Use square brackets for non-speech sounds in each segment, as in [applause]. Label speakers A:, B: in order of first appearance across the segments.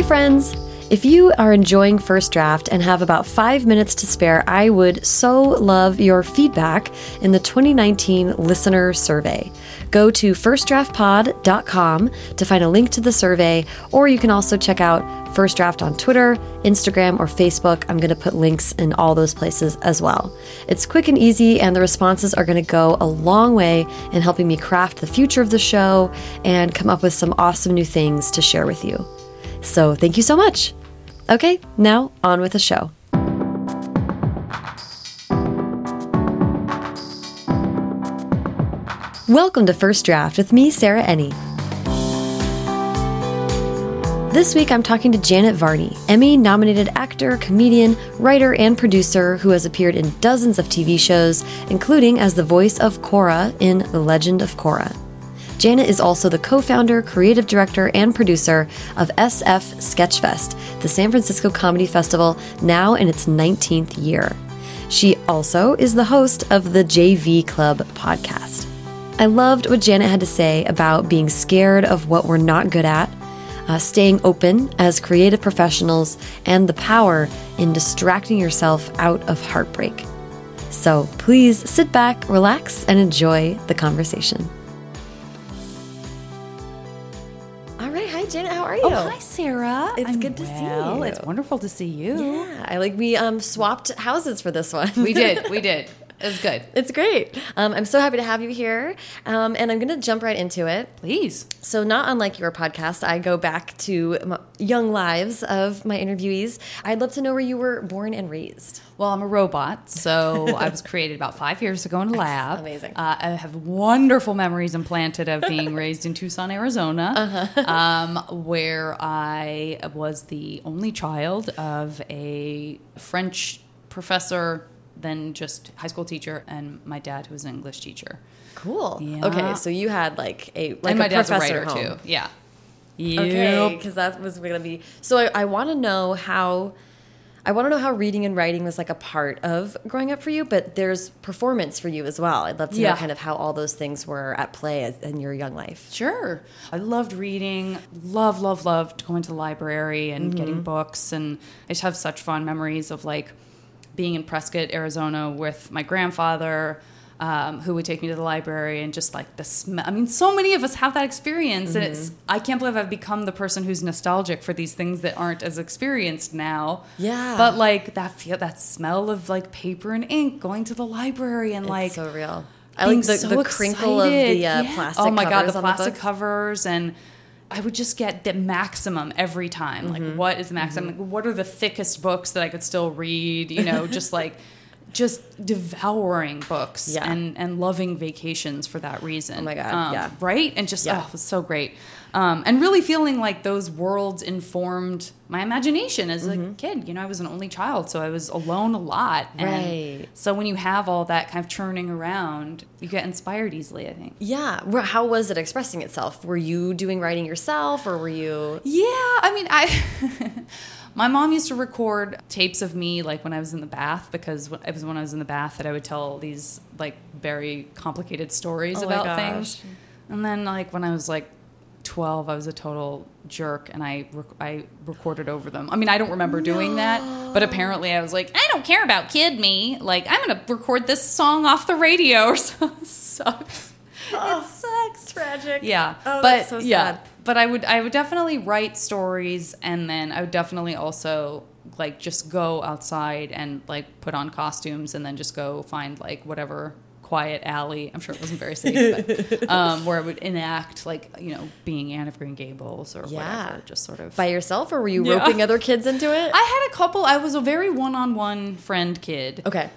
A: Hey, friends! If you are enjoying First Draft and have about five minutes to spare, I would so love your feedback in the 2019 listener survey. Go to firstdraftpod.com to find a link to the survey, or you can also check out First Draft on Twitter, Instagram, or Facebook. I'm going to put links in all those places as well. It's quick and easy, and the responses are going to go a long way in helping me craft the future of the show and come up with some awesome new things to share with you. So, thank you so much. Okay, now on with the show. Welcome to First Draft with me, Sarah Enni. This week I'm talking to Janet Varney, Emmy nominated actor, comedian, writer, and producer who has appeared in dozens of TV shows, including as the voice of Korra in The Legend of Korra. Janet is also the co founder, creative director, and producer of SF Sketchfest, the San Francisco Comedy Festival, now in its 19th year. She also is the host of the JV Club podcast. I loved what Janet had to say about being scared of what we're not good at, uh, staying open as creative professionals, and the power in distracting yourself out of heartbreak. So please sit back, relax, and enjoy the conversation. Janet, how are you?
B: Oh, hi, Sarah.
A: It's
B: I'm
A: good to see
B: well.
A: you.
B: It's wonderful to see you.
A: Yeah, I like we um swapped houses for this one.
B: We did. [laughs] We did. It was good.
A: It's great. Um, I'm so happy to have you here, um, and I'm going to jump right into it.
B: Please.
A: So, not unlike your podcast, I go back to m young lives of my interviewees. I'd love to know where you were born and raised.
B: Well, I'm a robot, so I was created about five years ago in a lab.
A: Amazing.
B: Uh, I have wonderful memories implanted of being raised in Tucson, Arizona,
A: Uh-huh.
B: um, where I was the only child of a French professor, then just high school teacher, and my dad, who was an English teacher.
A: Cool.
B: Yeah.
A: Okay, so you had like a like
B: and my
A: a
B: dad's a
A: professor
B: writer
A: home.
B: too. Yeah.
A: Okay, because that was going to be. So I, I want to know how. I want to know how reading and writing was like a part of growing up for you, but there's performance for you as well. I'd love to know kind of how all those things were at play as- in your young life.
B: Sure. I loved reading, love, love, loved going to the library and
A: Mm-hmm.
B: getting books. And I just have such fond memories of like being in Prescott, Arizona with my grandfather. Um, who would take me to the library and just like the smell. I mean, so many of us have that experience, and
A: Mm-hmm.
B: it's. I can't believe I've become the person who's nostalgic for these things that aren't as experienced now.
A: Yeah.
B: but like that feel, that smell of like paper and ink, going to the library and like
A: It's so real. I like the,
B: so
A: the crinkle of the uh,
B: Yeah.
A: plastic.
B: Oh my god, the plastic
A: books.
B: covers, and I would just get the maximum every time. Like, mm-hmm. what is the maximum? Mm-hmm. Like, what are the thickest books that I could still read? You know, just like. [laughs] Just devouring books
A: Yeah.
B: and, and loving vacations for that reason.
A: Oh my God,
B: Um,
A: yeah.
B: Right? And just,
A: Yeah.
B: oh, it was so great. Um, and really feeling like those worlds informed my imagination as
A: Mm-hmm.
B: a kid. You know, I was an only child, so I was alone a lot. And
A: Right.
B: so when you have all that kind of churning around, you get inspired easily, I think.
A: Yeah. How was it expressing itself? Were you doing writing yourself, or were you?
B: Yeah, I mean, I. [laughs] My mom used to record tapes of me like when I was in the bath because it was when I was in the bath that I would tell these like very complicated stories
A: Oh
B: about things. And then like when I was like 12, I was a total jerk and I rec- I recorded over them. I mean, I don't remember doing that, but apparently I was like, I don't care about kid me. Like I'm going to record this song off the radio [laughs] or something. sucks. it sucks.
A: Tragic.
B: Yeah.
A: Oh,
B: but
A: that's so
B: yeah. But I would I would definitely write stories and then I would definitely also like just go outside and like put on costumes and then just go find like whatever quiet alley. I'm sure it wasn't very safe, but [laughs] um, where I would enact like you know being Anne of Green Gables or
A: Yeah.
B: whatever. Just sort of
A: By yourself, or were you
B: Yeah.
A: roping other kids into it?
B: I had a couple. I was a very one-on-one friend kid.
A: Okay.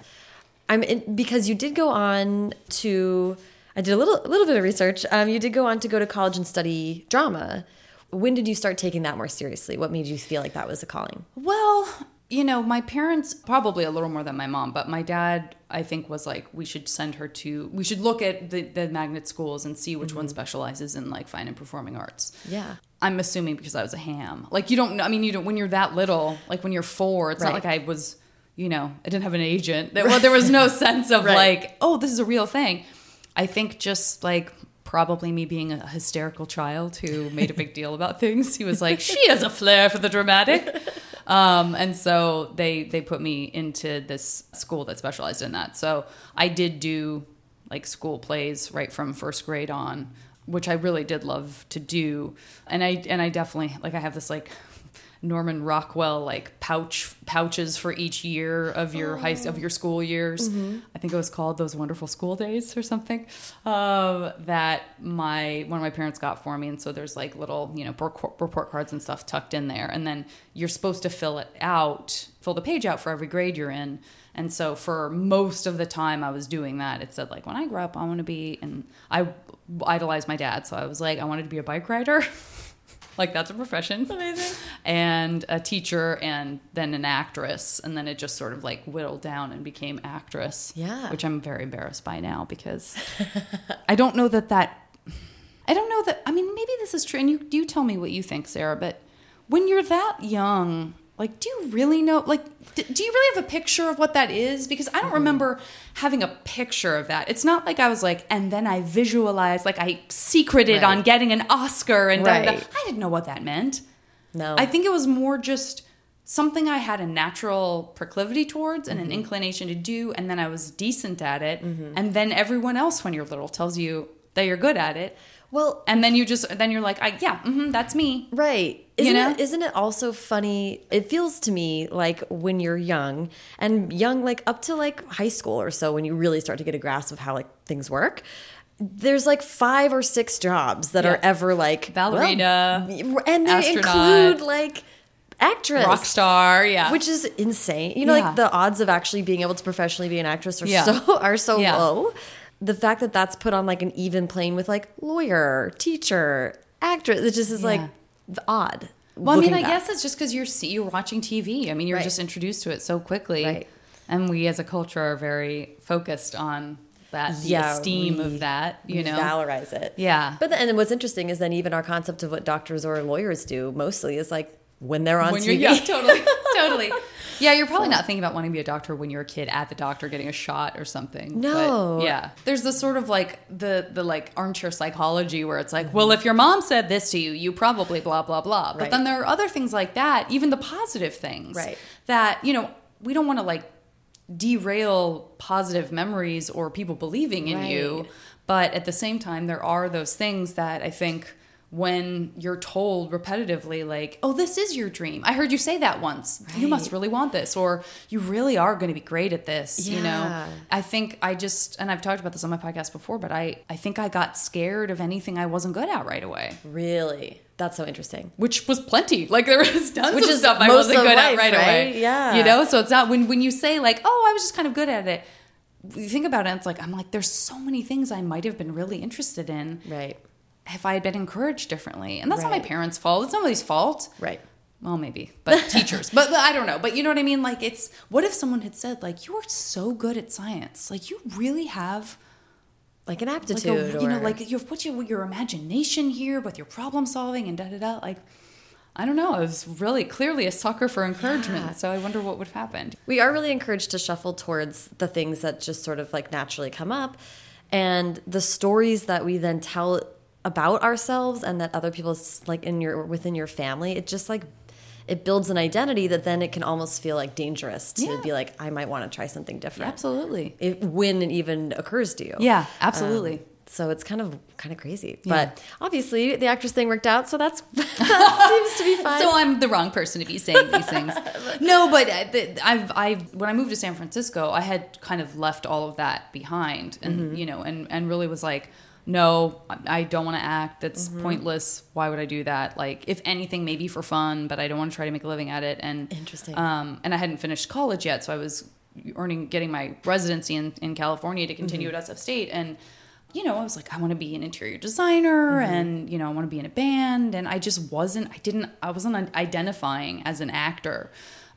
A: I'm in, because you did go on to I did a little a little bit of research. Um, you did go on to go to college and study drama. When did you start taking that more seriously? What made you feel like that was a calling?
B: Well, you know, my parents probably a little more than my mom, but my dad, I think, was like, we should send her to, we should look at the, the magnet schools and see which one specializes in like fine and performing arts.
A: Yeah.
B: I'm assuming because I was a ham. Like, you don't know, I mean, you don't, when you're that little, like when you're four, it's not like I was, you know, I didn't have an agent. There, well, there was no sense of [laughs]
A: Right.
B: like, oh, this is a real thing. I think just like probably me being a hysterical child who made a big deal about [laughs] things. He was like, "She has a flair for the dramatic," [laughs] um, and so they they put me into this school that specialized in that. So I did do like school plays right from first grade on, which I really did love to do, and I and I definitely like I have this like Norman Rockwell like pouch pouches for each year of your high of your school years. I think it was called those wonderful school days or something. Um, that my one of my parents got for me, and so there's like little you know report report cards and stuff tucked in there, and then you're supposed to fill it out, fill the page out for every grade you're in. And so for most of the time I was doing that, it said like when I grow up I want to be, and I idolized my dad, so I was like I wanted to be a bike rider. [laughs] like that's a profession
A: Amazing.
B: and a teacher and then an actress and then it just sort of like whittled down and became actress
A: Yeah.
B: which i'm very embarrassed by now because [laughs] i don't know that that i don't know that i mean maybe this is true and you you tell me what you think sarah but when you're that young like do you really know like do you really have a picture of what that is because i don't
A: Mm-hmm.
B: remember having a picture of that it's not like i was like and then i visualized like i secreted
A: Right.
B: on getting an oscar and da- da- da.
A: Right.
B: i didn't know what that meant
A: No.
B: I think it was more just something I had a natural proclivity towards and an inclination to do, and then I was decent at it. And then everyone else, when you're little, tells you that you're good at it.
A: Well,
B: And then you just, then you're like, I, yeah, hmm that's me.
A: Right.
B: You
A: Isn't
B: know?
A: it isn't it also funny? It feels to me like when you're young and young like up to like high school or so when you really start to get a grasp of how like things work. There's like five or six jobs that are ever like
B: Ballerina,
A: well, and they
B: astronaut,
A: include like actress,
B: Rock star, yeah.
A: which is insane. You know,
B: Yeah.
A: like the odds of actually being able to professionally be an actress are
B: Yeah.
A: so [laughs] are so
B: Yeah.
A: low. The fact that that's put on like an even plane with like lawyer, teacher, actress, it just is like odd.
B: well, I mean, I
A: back.
B: guess it's just because you're see- you're watching TV. I mean, you're
A: Right.
B: just introduced to it so quickly,
A: Right.
B: and we as a culture are very focused on that, the
A: Yeah,
B: esteem
A: we-
B: of that. You know,
A: valorize it.
B: Yeah.
A: But then, and then what's interesting is then even our concept of what doctors or lawyers do mostly is like when they're on
B: when
A: TV.
B: you're yeah, [laughs] totally, totally. [laughs] Yeah, you're probably not thinking about wanting to be a doctor when you're a kid at the doctor getting a shot or something.
A: No.
B: But yeah. There's the sort of like the the like armchair psychology where it's like, mm-hmm. well, if your mom said this to you, you probably blah blah blah. But
A: Right.
B: then there are other things like that, even the positive things,
A: Right.
B: That you know we don't want to like derail positive memories or people believing in you. But at the same time, there are those things that I think when you're told repetitively, like, oh, this is your dream. I heard you say that once. You must really want this, or you really are going to be great at this. You know, I think I just, and I've talked about this on my podcast before, but I, I think I got scared of anything I wasn't good at right away.
A: Really, that's so interesting.
B: Which was plenty. [laughs] Like there was tons
A: Which
B: of
A: is
B: stuff I wasn't good
A: life,
B: at right,
A: right?
B: away.
A: Yeah.
B: You know, so it's not when when you say like, oh, I was just kind of good at it. You think about it, it's like I'm like, there's so many things I might have been really interested in
A: Right.
B: If I had been encouraged differently. And that's not my parents' fault. It's nobody's fault.
A: Right.
B: Well, maybe, but [laughs] teachers. But, but I don't know. But you know what I mean? Like, it's what if someone had said, like, you are so good at science, like, you really have
A: Like an
B: like
A: aptitude,
B: a, you know,
A: or-
B: like you what's your your imagination here with your problem solving and da da da. Like, I don't know. I was really clearly a sucker for encouragement.
A: Yeah.
B: So I wonder what would have happened.
A: we are really encouraged to shuffle towards the things that just sort of like naturally come up and the stories that we then tell about ourselves and that other people like in your within your family it just like it builds an identity that then it can almost feel like dangerous to
B: Yeah.
A: be like i might want to try something different
B: Absolutely.
A: if, when it even occurs to you
B: Yeah, absolutely.
A: Um, so it's kind of kind of crazy
B: Yeah.
A: but obviously the actress thing worked out so that's [laughs] that seems to be [laughs] fine
B: So I'm the wrong person to be saying these things. [laughs] no, but uh, I've, I when I moved to San Francisco, I had kind of left all of that behind, and
A: Mm-hmm.
B: you know, and and really was like, no, I don't want to act. That's
A: Mm-hmm.
B: pointless. Why would I do that? Like, if anything, maybe for fun, but I don't want to try to make a living at it. And
A: Interesting.
B: Um, and I hadn't finished college yet, so I was earning, getting my residency in in California to continue
A: Mm-hmm.
B: at SF State, and you know, I was like, I want to be an interior designer
A: Mm-hmm.
B: and, you know, I want to be in a band. And I just wasn't, I didn't, I wasn't identifying as an actor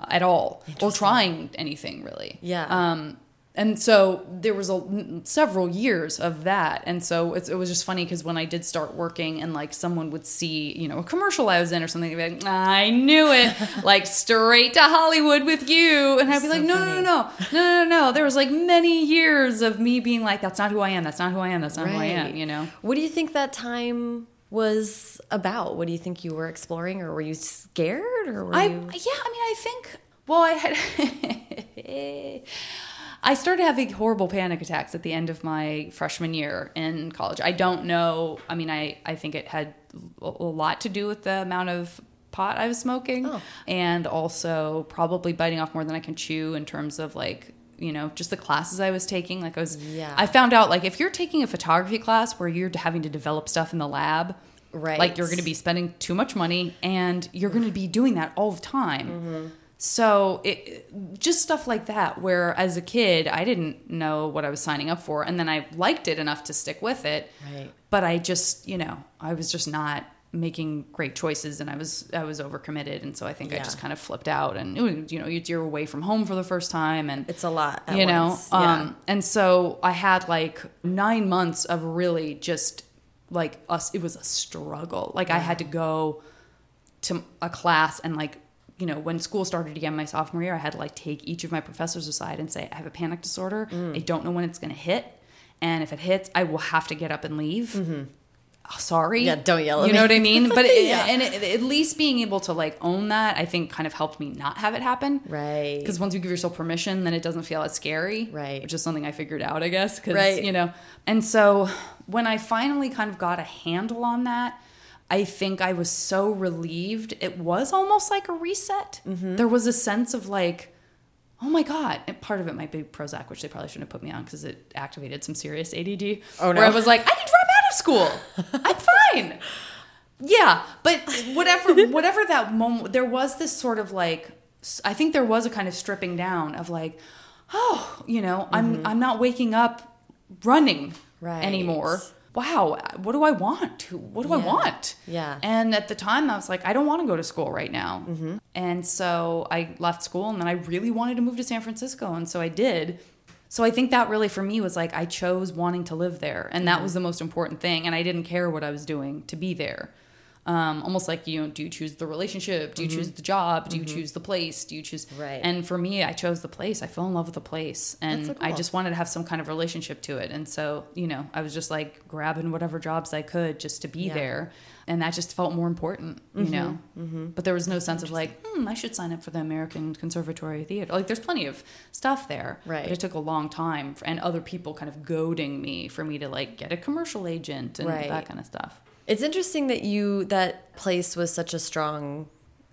B: at all or trying anything really.
A: Yeah.
B: Um, and so there was a several years of that. And so it's, it was just funny because when i did start working and like someone would see you know a commercial i was in or something they'd be like i knew it [laughs] like straight to hollywood with you. And i'd be
A: So
B: like no, no no no no no no there was like many years of me being like that's not who i am that's not who i am that's not who i am you know?
A: What do you think that time was about? What do you think you were exploring, or were you scared, or were
B: I
A: you?
B: yeah, I mean, I think well, I had [laughs] [laughs] I started having horrible panic attacks at the end of my freshman year in college. I don't know. I mean, I I think it had a lot to do with the amount of pot I was smoking
A: Oh.
B: and also probably biting off more than I can chew in terms of like you know just the classes I was taking like I was
A: Yeah.
B: I found out like if you're taking a photography class where you're having to develop stuff in the lab
A: Right.
B: like you're going to be spending too much money and you're going to be doing that all the time
A: Mm-hmm.
B: So it just stuff like that where as a kid i didn't know what i was signing up for and then i liked it enough to stick with it
A: Right.
B: but i just you know i was just not making great choices and i was i was overcommitted and so i think i just kind of flipped out and you know you're away from home for the first time and
A: It's a lot.
B: You know.
A: Yeah.
B: um and so i had like nine months of really just like us it was a struggle like i had to go to a class and like you know when school started again my sophomore year i had to like take each of my professors aside and say i have a panic disorder
A: Mm.
B: i don't know when it's going to hit and if it hits i will have to get up and leave Oh, sorry
A: Mm-hmm. Yeah, don't yell at
B: you know what i mean but [laughs] it,
A: Yeah.
B: and it, at least being able to like own that i think kind of helped me not have it happen
A: Right.
B: because once you give yourself permission, then it doesn't feel as scary.
A: Right.
B: Which is something I figured out, I guess. Cause,
A: Right.
B: You know, and so when I finally kind of got a handle on that, I think I was so relieved. It was almost like a reset.
A: Mm-hmm.
B: There was a sense of like, oh my God. And part of it might be Prozac, which they probably shouldn't have put me on because it activated some serious ADD.
A: Oh, no.
B: Where I was like, I can drop out of school. I'm fine. Yeah, but whatever [laughs] whatever that moment there was this sort of like I think there was a kind of stripping down of like oh, you know, I'm I'm not waking up running
A: Mm-hmm. Right.
B: anymore. Wow, what do I want? What do I want?
A: Yeah.
B: And at the time I was like I don't want to go to school right now.
A: Mm-hmm.
B: And so I left school and then I really wanted to move to San Francisco and so I did. So I think that really for me was like I chose wanting to live there, and
A: Mm-hmm.
B: that was the most important thing. And I didn't care what I was doing to be there. Um, almost like you know, do you choose the relationship? Do you choose the job? Do you choose the place? Do you choose?
A: Mm-hmm. Right.
B: And for me, I chose the place. I fell in love with the place, and
A: That's so
B: I just wanted to have some kind of relationship to it. And so you know, I was just like grabbing whatever jobs I could just to be
A: Yeah.
B: there, and that just felt more important. You know, but there was no sense of like, hmm, I should sign up for the American Conservatory Theater. Like, there's plenty of stuff there,
A: Right.
B: But it took a long time, and other people kind of goading me for me to like get a commercial agent and
A: Right.
B: that kind of stuff.
A: It's interesting that you that place was such a strong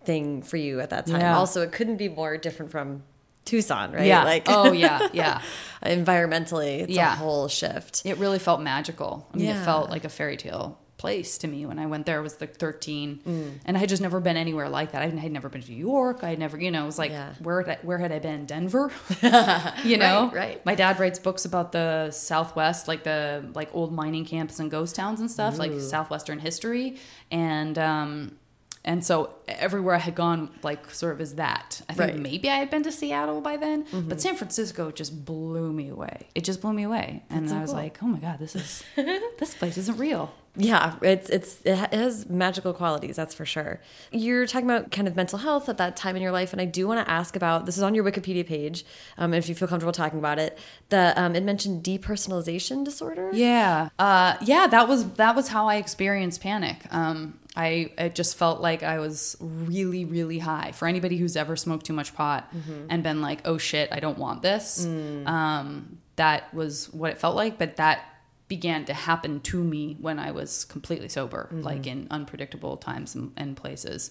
A: thing for you at that time.
B: Yeah.
A: Also, it couldn't be more different from Tucson, right?
B: Yeah.
A: Like
B: oh yeah, [laughs] yeah.
A: environmentally, it's
B: Yeah.
A: a whole shift.
B: It really felt magical. I mean,
A: Yeah.
B: it felt like a fairy tale place to me when I went there. I was like 13,
A: Mm.
B: and I had just never been anywhere like that. I had never been to New York. I had never, you know, it was like
A: Yeah.
B: where had I, where had I been? Denver, [laughs] you know.
A: Right, right.
B: My dad writes books about the Southwest, like the like old mining camps and ghost towns and stuff, like Southwestern history, and um, and so everywhere I had gone, like sort of is that. I think
A: Right. Mm-hmm.
B: maybe I had been to Seattle by then, but San Francisco just blew me away. It just blew me away, and
A: so
B: I was
A: cool.
B: like, oh my god, this is [laughs] this place isn't real.
A: Yeah, it's it's it has magical qualities, that's for sure. You're talking about kind of mental health at that time in your life, and I do want to ask about this is on your Wikipedia page, um, if you feel comfortable talking about it. The um, it mentioned depersonalization disorder.
B: Yeah, uh, yeah, that was that was how I experienced panic. Um, I it just felt like I was really really high. For anybody who's ever smoked too much pot and been like, oh shit, I don't want this. Um, that was what it felt like, but that began to happen to me when I was completely sober, like in unpredictable times and, and places.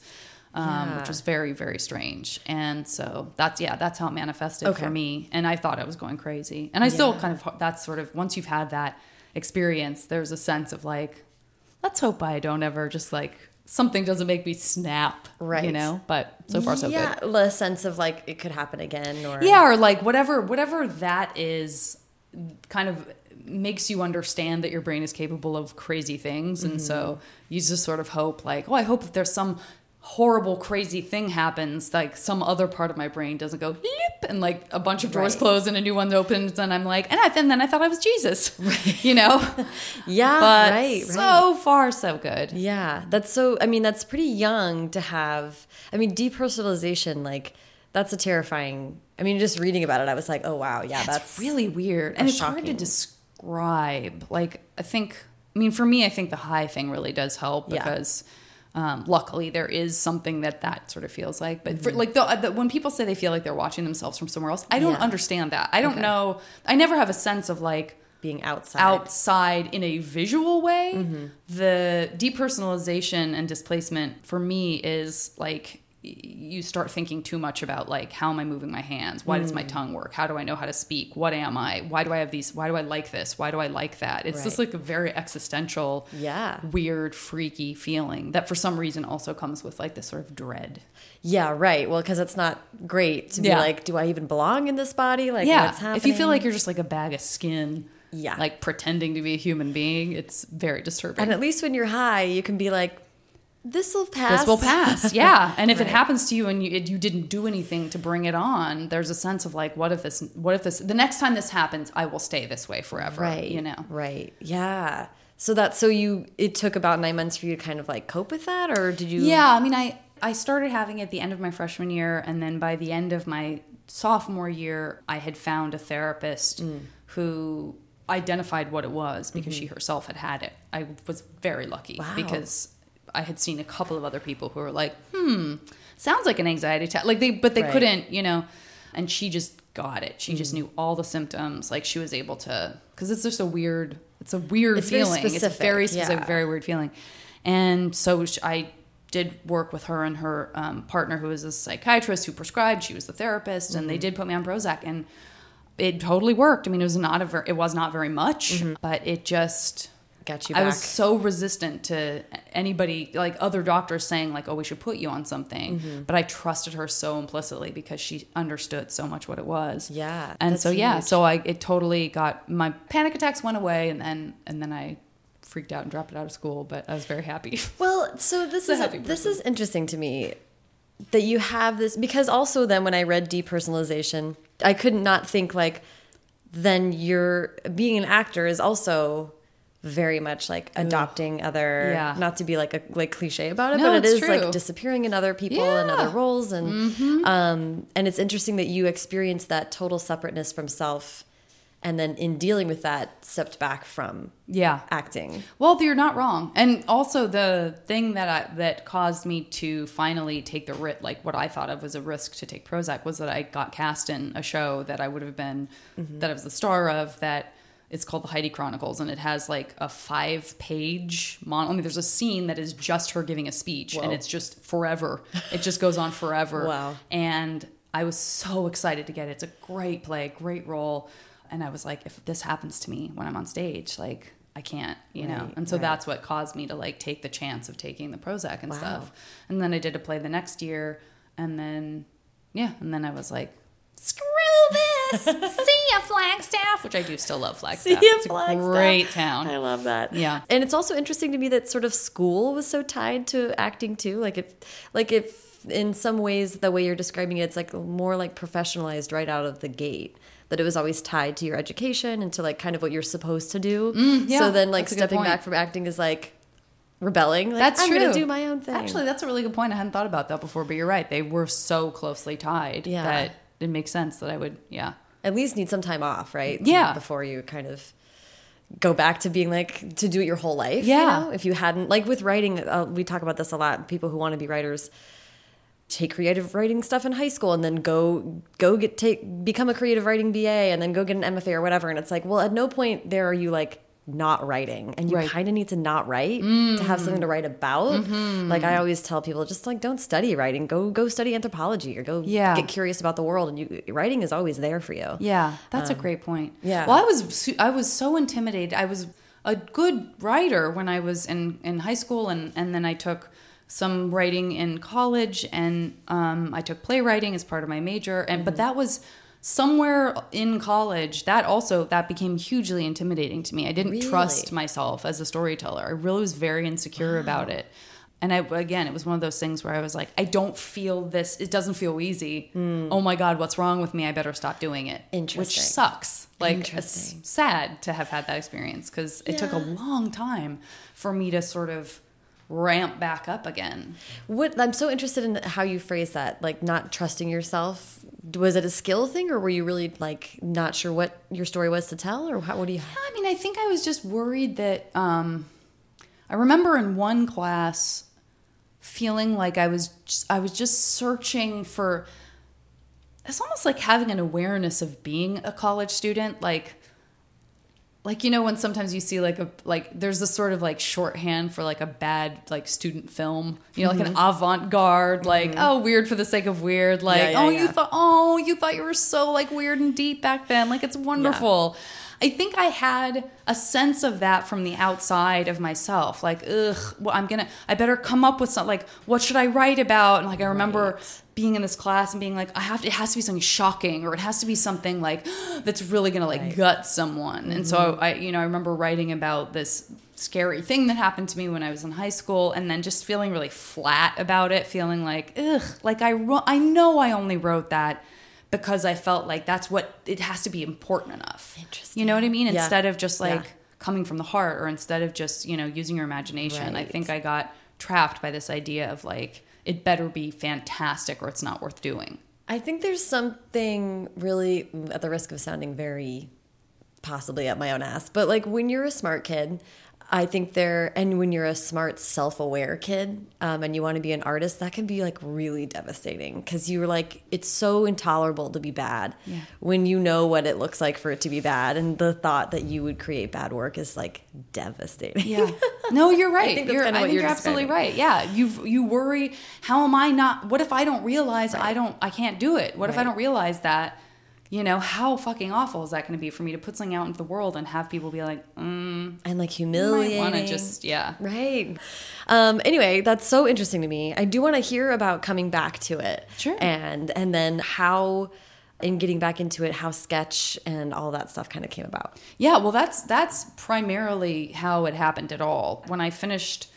B: Um,
A: Yeah.
B: which was very, very strange. And so that's, yeah, that's how it manifested
A: Okay.
B: for me. And I thought I was going crazy. And I still kind of, that's sort of, once you've had that experience, there's a sense of like, let's hope I don't ever just like, something doesn't make me snap.
A: Right you
B: know? But so far, so good.
A: yeah,
B: good.
A: the sense of like it could happen again, or
B: Yeah. Or like whatever, whatever that is kind of makes you understand that your brain is capable of crazy things. And so
A: Mm-hmm.
B: you just sort of hope like, oh, I hope if there's some horrible crazy thing happens like some other part of my brain doesn't go Leap, and like a bunch of doors
A: Right.
B: close and a new one opens and i'm like and, I, and then i thought i was jesus [laughs] you know [laughs]
A: Yeah,
B: but
A: right, right.
B: so far so good
A: Yeah, that's so. I mean, that's pretty young to have. I mean, depersonalization, like that's a terrifying. I mean, just reading about it, I was like, oh wow, yeah, that's
B: It's really weird and it's hard to describe like i think i mean for me i think the high thing really does help
A: Yeah.
B: Um, luckily there is something that that sort of feels like but for, like the, the, when people say they feel like they're watching themselves from somewhere else i don't
A: Yeah.
B: understand that i don't
A: Okay.
B: know i never have a sense of like
A: being outside.
B: outside in a visual way.
A: Mm-hmm.
B: The depersonalization and displacement for me is like you start thinking too much about like how am I moving my hands? Why does
A: Mm.
B: my tongue work? How do I know how to speak? What am I? Why do I have these? Why do I like this? Why do I like that? It's just like a very existential,
A: Yeah.
B: weird, freaky feeling that for some reason also comes with like this sort of dread.
A: Yeah, right. Well, because it's not great to be
B: Yeah.
A: like, do I even belong in this body? Like,
B: yeah,
A: what's happening?
B: if you feel like you're just like a bag of skin.
A: Yeah.
B: Like pretending to be a human being, it's very disturbing.
A: and at least when you're high, you can be like, this will pass.
B: this will pass yeah [laughs] and if it happens to you and you, it, you didn't do anything to bring it on there's a sense of like what if this what if this the next time this happens i will stay this way forever
A: right.
B: you know
A: Right. Yeah. So that so you it took about nine months for you to kind of like cope with that, or did you?
B: yeah i mean i i started having it at the end of my freshman year and then by the end of my sophomore year i had found a therapist
A: Mm.
B: who identified what it was because she herself had had it i was very lucky.
A: Wow.
B: because i had seen a couple of other people who were like hmm sounds like an anxiety attack like they but they
A: Right.
B: couldn't you know and she just got it she
A: Mm.
B: just knew all the symptoms like she was able to because it's just a weird it's a weird
A: It's very
B: feeling it's a very specific
A: yeah.
B: very weird feeling and so i did work with her and her um, partner who was a psychiatrist who prescribed she was the therapist and they
A: Mm-hmm.
B: did put me on prozac and it totally worked i mean it was not a ver- it was not very much
A: Mm-hmm.
B: but it just
A: got you
B: I was so resistant to anybody, like other doctors saying, like, "Oh, we should put you on something,"
A: Mm-hmm.
B: but I trusted her so implicitly because she understood so much what it was.
A: Yeah,
B: and so yeah,
A: huge.
B: so I it totally got my panic attacks went away, and then and then I freaked out and dropped it out of school, but I was very happy. [laughs]
A: Well, so this is this is interesting to me that you have this because also then when I read depersonalization, I could not think like then you're being an actor is also very much like adopting other
B: Yeah.
A: not to be like a like cliche about it
B: No,
A: but
B: it's true.
A: like disappearing in other people and
B: Yeah. Mm-hmm.
A: other roles and um and it's interesting that you experience that total separateness from self and then in dealing with that stepped back from
B: yeah,
A: acting
B: Well, you're not wrong. And also the thing that I, that caused me to finally take the risk, like what I thought of as a risk to take Prozac, was that I got cast in a show that I would have been, that I was the star of. That it's called the Heidi Chronicles, and it has like a five page mon. I mean, there's a scene that is just her giving a speech, and it's just forever. it just goes on forever. [laughs]
A: Wow.
B: And I was so excited to get it. It's a great play, great role. And I was like, if this happens to me when I'm on stage, like I can't, you know. And so
A: right.
B: that's what caused me to like take the chance of taking the Prozac and
A: Wow.
B: stuff. And then I did a play the next year, and then yeah, and then I was like, screw this, [laughs] see ya Flagstaff, which I do still love Flagstaff.
A: See ya,
B: it's a
A: Flagstaff.
B: great town.
A: I love that.
B: Yeah.
A: And it's also interesting to me that sort of school was so tied to acting too. Like if like if in some ways the way you're describing it, it's like more like professionalized right out of the gate. That it was always tied to your education and to like kind of what you're supposed to do.
B: Mm, yeah,
A: so then like
B: that's a good
A: stepping back from acting is like rebelling. Like,
B: That's
A: I'm
B: true.
A: gonna do my own thing.
B: Actually, that's a really good point. I hadn't thought about that before, but you're right. They were so closely tied
A: Yeah.
B: that it makes sense that I would, yeah.
A: At least need some time off, right?
B: Yeah.
A: Before you kind of go back to being like to do it your whole life. you
B: Yeah.
A: know? If you hadn't like with writing, uh, we talk about this a lot. People who want to be writers take creative writing stuff in high school and then go go get take become a creative writing BA and then go get an MFA or whatever. And it's like, well, at no point there are you like not writing and you
B: Right. Mm.
A: kind of need to not write to have something to write about
B: Mm-hmm.
A: like i always tell people just like don't study writing go go study anthropology or go
B: Yeah.
A: get curious about the world and you writing is always there for you
B: Yeah, that's a great point.
A: Um, yeah.
B: Well, I was I was so intimidated. I was a good writer when I was in in high school, and and then I took some writing in college, and um, I took playwriting as part of my major, and
A: Mm-hmm.
B: but that was somewhere in college that also that became hugely intimidating to me i didn't
A: Really?
B: trust myself as a storyteller i really was very insecure about it And I again, it was one of those things where I was like, I don't feel this. It doesn't feel easy. Hmm. Oh my god, what's wrong with me? I better stop doing it. Which sucks. Like it's sad to have had that experience because it took a long time for me to sort of ramp back up again.
A: What I'm so interested in how you phrase that, like not trusting yourself. Was it a skill thing, or were you really like not sure what your story was to tell, or how, what do you?
B: I mean, I think I was just worried that um, I remember in one class feeling like I was just, I was just searching for. It's almost like having an awareness of being a college student, like. Like you know when sometimes you see like a like there's this sort of like shorthand for like a bad like student film you know like an avant-garde like oh weird for the sake of weird like
A: Mm-hmm. Yeah, yeah,
B: oh
A: yeah.
B: you thought oh you thought you were so like weird and deep back then like it's wonderful I think I had a sense of that from the outside of myself. Like, ugh, well, I'm gonna, I better come up with something. Like, what should I write about? And like, I remember being in this class and being like, I have to, it has to be something shocking or it has to be something like [gasps] that's really gonna like gut someone. And so mm-hmm. I, you know, I remember writing about this scary thing that happened to me when I was in high school and then just feeling really flat about it, feeling like, ugh, like I, I know I only wrote that because I felt like that's what it has to be important enough.
A: Interesting.
B: You know what I mean?
A: Yeah.
B: Instead of just like
A: Yeah.
B: coming from the heart or instead of just, you know, using your imagination. I think I got trapped by this idea of like it better be fantastic or it's not worth doing.
A: I think there's something really, at the risk of sounding very possibly at my own ass, but like when you're a smart kid, I think they're, and when you're a smart, self aware kid um, and you want to be an artist, that can be like really devastating because you're like, it's so intolerable to be bad
B: Yeah.
A: when you know what it looks like for it to be bad. And the thought that you would create bad work is like devastating.
B: Yeah. No, you're [laughs] right.
A: think
B: you're, I think
A: you're
B: you're absolutely right. Yeah. You you worry, how am I not what if I don't realize I don't I can't do it? What if I don't realize that? You know, how fucking awful is that going to be for me to put something out into the world and have people be like, mm,
A: and like humiliating.
B: want to just yeah.
A: Right. Um, anyway, that's so interesting to me. I do want to hear about coming back to it.
B: Sure.
A: And and then how in getting back into it, how sketch and all that stuff kind of came about.
B: Yeah, well that's that's primarily how it happened at all. When I finished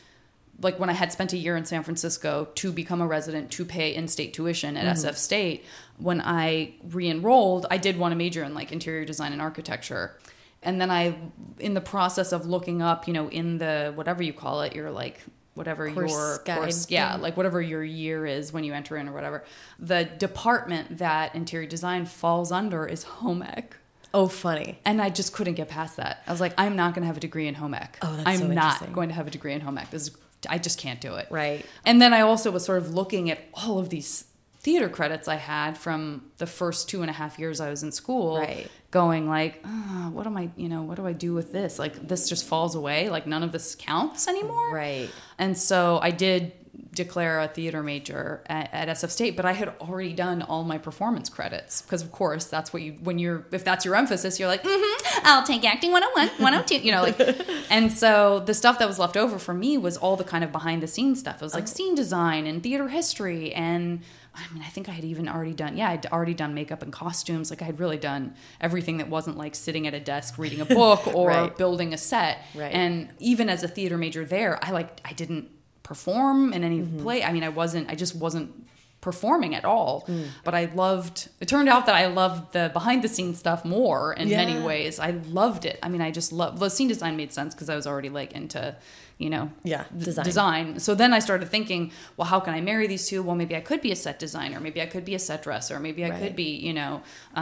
B: like when I had spent a year in San Francisco to become a resident to pay in-state tuition at mm-hmm. SF State, when I re-enrolled, I did want to major in like interior design and architecture. And then I in the process of looking up, you know, in the whatever you call it, your like whatever
A: Course
B: your course, yeah,
A: thing.
B: like whatever your year is when you enter in or whatever. The department that interior design falls under is home ec.
A: Oh, funny.
B: And I just couldn't get past that. I was like, I'm not going to have a degree in home ec.
A: Oh, that's
B: I'm
A: so
B: not going to have a degree in home ec. This is, I just can't do it.
A: Right.
B: And then I also was sort of looking at all of these theater credits I had from the first two and a half years I was in school.
A: Right.
B: Going like, "Ah, what am I, you know, what do I do with this? Like, this just falls away. Like, none of this counts anymore.
A: Right.
B: And so I did declare a theater major at, at SF State, but I had already done all my performance credits because, of course, that's what you when you're if that's your emphasis, you're like, mm-hmm, I'll take acting 101, 102, you know, like. [laughs] and so the stuff that was left over for me was all the kind of behind the scenes stuff. It was like scene design and theater history and. I mean, I think I had even already done, yeah, I'd already done makeup and costumes. Like, I had really done everything that wasn't like sitting at a desk reading a [laughs] book or
A: Right.
B: building a set.
A: Right.
B: And even as a theater major there, I like I didn't perform in any
A: Mm-hmm.
B: play. I mean, I wasn't I just wasn't performing at all.
A: Mm.
B: But I loved it turned out that I loved the behind the scenes stuff more in many ways. I loved it. I mean, I just love the scene design made sense because I was already like into, you know,
A: Yeah,
B: d-
A: design.
B: design. So then I started thinking, well, how can I marry these two? Well, maybe I could be a set designer. Maybe I could be a set dresser. Maybe I
A: Right.
B: could be, you know,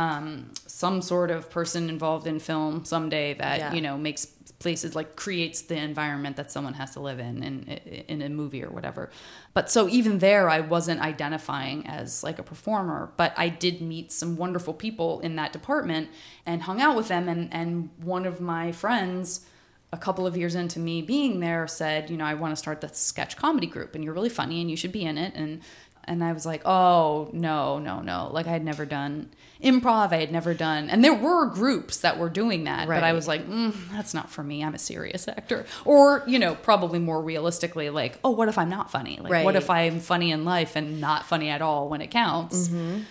B: um, some sort of person involved in film someday that,
A: Yeah.
B: you know, makes places like creates the environment that someone has to live in in, in a movie or whatever. But so even there, I wasn't identifying as like a performer, but I did meet some wonderful people in that department and hung out with them. And, and one of my friends, a couple of years into me being there said, you know, I want to start the sketch comedy group and you're really funny and you should be in it. And and I was like, oh no, no, no. Like I had never done improv. I had never done, and there were groups that were doing that, but I was like, mm, that's not for me. I'm a serious actor. Or you know, probably more realistically, like, oh, what if I'm not funny? Like, what if I'm funny in life and not funny at all when it counts?
A: Mm-hmm.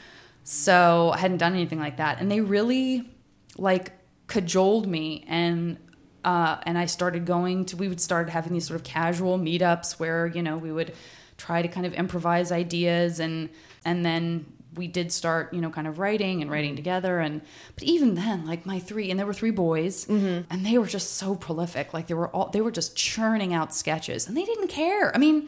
B: So I hadn't done anything like that, and they really like cajoled me and uh, and I started going to. We would start having these sort of casual meetups where you know we would try to kind of improvise ideas and and then we did start you know kind of writing and writing together and but even then like my three and there were three boys mm-hmm. and they were just so prolific. Like they were all they were just churning out sketches and they didn't care. I mean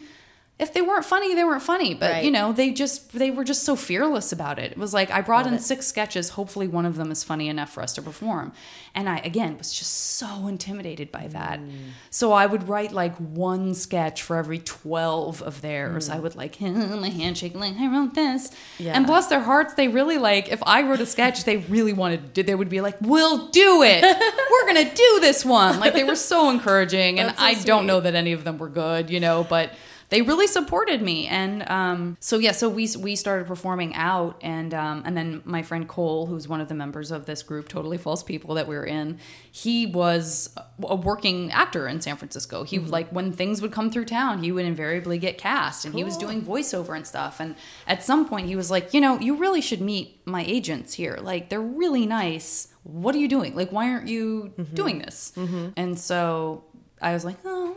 B: if they weren't funny they weren't funny but
A: Right.
B: you know they just they were just so fearless about it it was like i brought
A: Love
B: in
A: it.
B: six sketches hopefully one of them is funny enough for us to perform and i again was just so intimidated by that
A: Mm.
B: so i would write like one sketch for every 12 of theirs
A: Mm.
B: i would like [laughs] my handshake like i wrote this
A: Yeah.
B: and bless their hearts they really like if i wrote a sketch they really wanted to they would be like we'll do it [laughs] we're gonna do this one like they were so encouraging and
A: so
B: i don't know that any of them were good you know but they really supported me. And um, so yeah so we we started performing out and um, and then my friend cole who's one of the members of this group totally false people that we were in he was a working actor in san francisco. He
A: Mm-hmm.
B: like when things would come through town he would invariably get cast and he was doing voiceover and stuff. And at some point he was like you know you really should meet my agents here. Like they're really nice. What are you doing? Like why aren't you
A: Mm-hmm.
B: doing this? And so i was like oh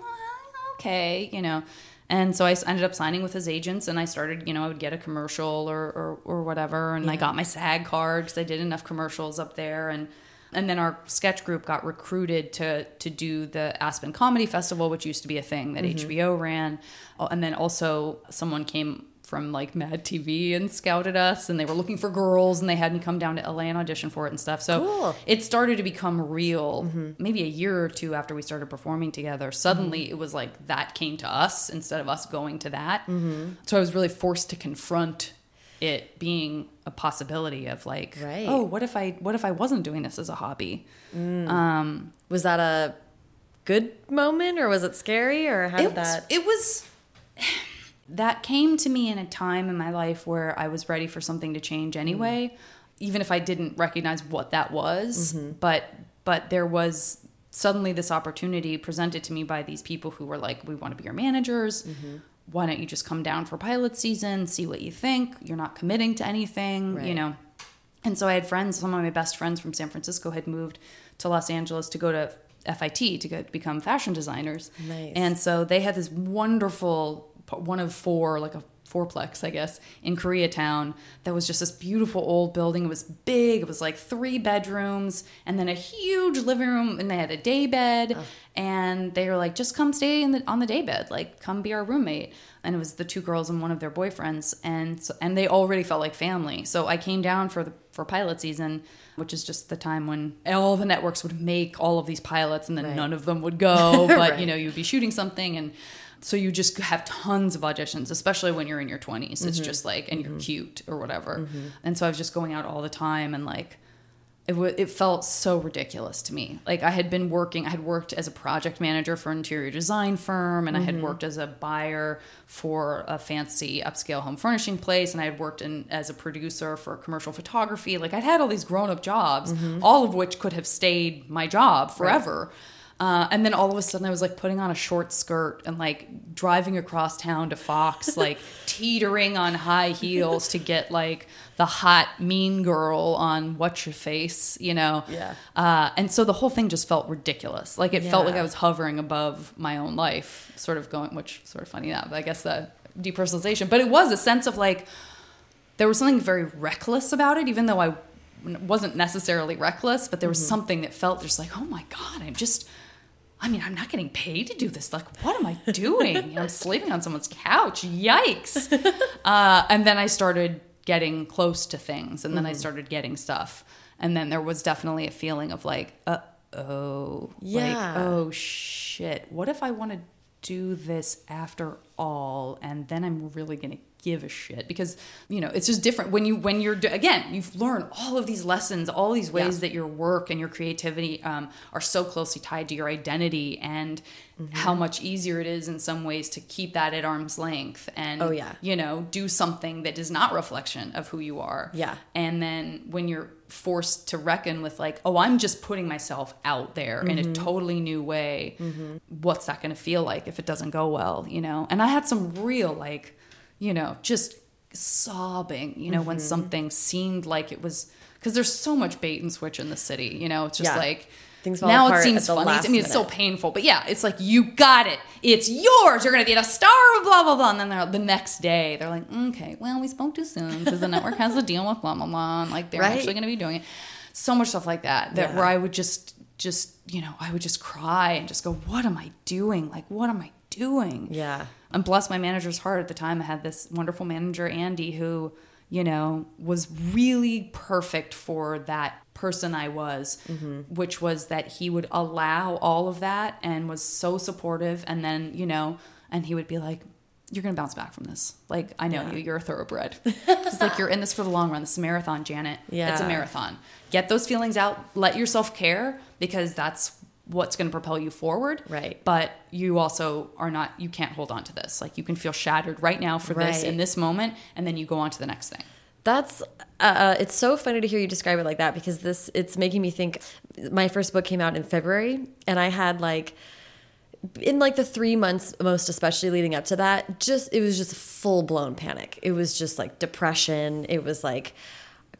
B: okay you know and so I ended up signing with his agents, and I started, you know, I would get a commercial or or, or whatever, and I got my SAG card because I did enough commercials up there, and and then our sketch group got recruited to to do the Aspen Comedy Festival, which used to be a thing that mm-hmm. HBO ran, Oh, and then also someone came from like Mad TV and scouted us, and they were looking for girls, and they had me come down to LA and audition for it and stuff. So
A: Cool.
B: it started to become real mm-hmm. maybe a year or two after we started performing together. Suddenly mm-hmm. it was like that came to us instead of us going to that. Mm-hmm. So I was really forced to confront it being a possibility of like,
A: Right.
B: oh, what if I what if I wasn't doing this as a hobby? Mm.
A: Um, was that a good moment or was it scary or how
B: it
A: did
B: was,
A: that?
B: it was that came to me in a time in my life where I was ready for something to change mm-hmm. anyway, even if I didn't recognize what that was. Mm-hmm. But but there was suddenly this opportunity presented to me by these people who were like, "We want to be your managers. Mm-hmm. Why don't you just come down for pilot season, see what you think? You're not committing to anything, you know." And so I had friends, some of my best friends from San Francisco had moved to Los Angeles to go to FIT to go become fashion designers.
A: Nice.
B: And so they had this wonderful one of four, like a fourplex, I guess, in Koreatown that was just this beautiful old building. It was big. It was like three bedrooms and then a huge living room and they had a day bed and they were like, just come stay in the on the day bed. Like come be our roommate. And it was the two girls and one of their boyfriends and so, and they already felt like family. So I came down for the for pilot season, which is just the time when all the networks would make all of these pilots and then
A: Right.
B: none of them would go, [laughs] but
A: Right.
B: you know, you'd be shooting something and so you just have tons of auditions especially when you're in your 20s it's mm-hmm. just like and you're mm-hmm. cute or whatever. Mm-hmm. And so i was just going out all the time and like it, w- it felt so ridiculous to me. Like i had been working i had worked as a project manager for an interior design firm and i had worked as a buyer for a fancy upscale home furnishing place and i had worked in as a producer for commercial photography. Like i'd had all these grown-up jobs all of which could have stayed my job forever uh, and then all of a sudden, I was like putting on a short skirt and like driving across town to Fox, [laughs] like teetering on high heels to get like the hot mean girl on What's Your Face, you know?
A: Yeah.
B: Uh, and so the whole thing just felt ridiculous. Like it felt like I was hovering above my own life, sort of going, which sort of funny now, but I guess the depersonalization. But it was a sense of like, there was something very reckless about it, even though I wasn't necessarily reckless, but there was something that felt just like, oh my God, I'm just, I mean, I'm not getting paid to do this. Like, what am I doing? I'm sleeping on someone's couch. Yikes. [laughs] Uh, and then I started getting close to things, and then I started getting stuff. And then there was definitely a feeling of like, uh oh.
A: Yeah.
B: Like, oh shit. What if I want to do this after all? And then I'm really going to give a shit because you know it's just different when you when you're again you've learned all of these lessons all these ways
A: Yeah.
B: that your work and your creativity um, are so closely tied to your identity and how much easier it is in some ways to keep that at arm's length and
A: Oh, yeah.
B: you know do something that is not reflection of who you are
A: Yeah.
B: and then when you're forced to reckon with like oh i'm just putting myself out there in
A: Mm-hmm.
B: a totally new way what's that going to feel like if it doesn't go well you know and i had some real like you know just sobbing you know
A: Mm-hmm.
B: when something seemed like it was because there's so much bait and switch in the city you know it's just
A: Yeah.
B: like
A: things fall
B: now
A: apart
B: it seems
A: at the
B: funny.
A: last
B: I mean, it's so painful, but yeah, it's like you got it. It's yours. You're gonna be the star of blah blah blah. And then they're, the next day, they're like, okay, well, we spoke too soon because the network has a deal with blah blah blah. And like they're
A: Right.
B: actually gonna be doing it. So much stuff like that. That
A: Yeah.
B: where I would just just you know I would just cry and just go, what am I doing? Like what am I doing?
A: Yeah.
B: and bless my manager's heart at the time. I had this wonderful manager, Andy, who, you know, was really perfect for that person I was, mm-hmm. which was that he would allow all of that and was so supportive. And then, you know, and he would be like, you're going to bounce back from this. Like, I know
A: Yeah.
B: you, you're a thoroughbred. [laughs] It's like, you're in this for the long run. This is a marathon, Janet. Yeah. It's a marathon. Get those feelings out. Let yourself care because that's what's going to propel you forward
A: Right.
B: but you also are not you can't hold on to this like you can feel shattered right now for this in this moment and then you go on to the next thing
A: That's uh, it's so funny to hear you describe it like that because this it's making me think. My first book came out in February, and I had like in like the three months most especially leading up to that just it was just full blown panic it was just like depression it was like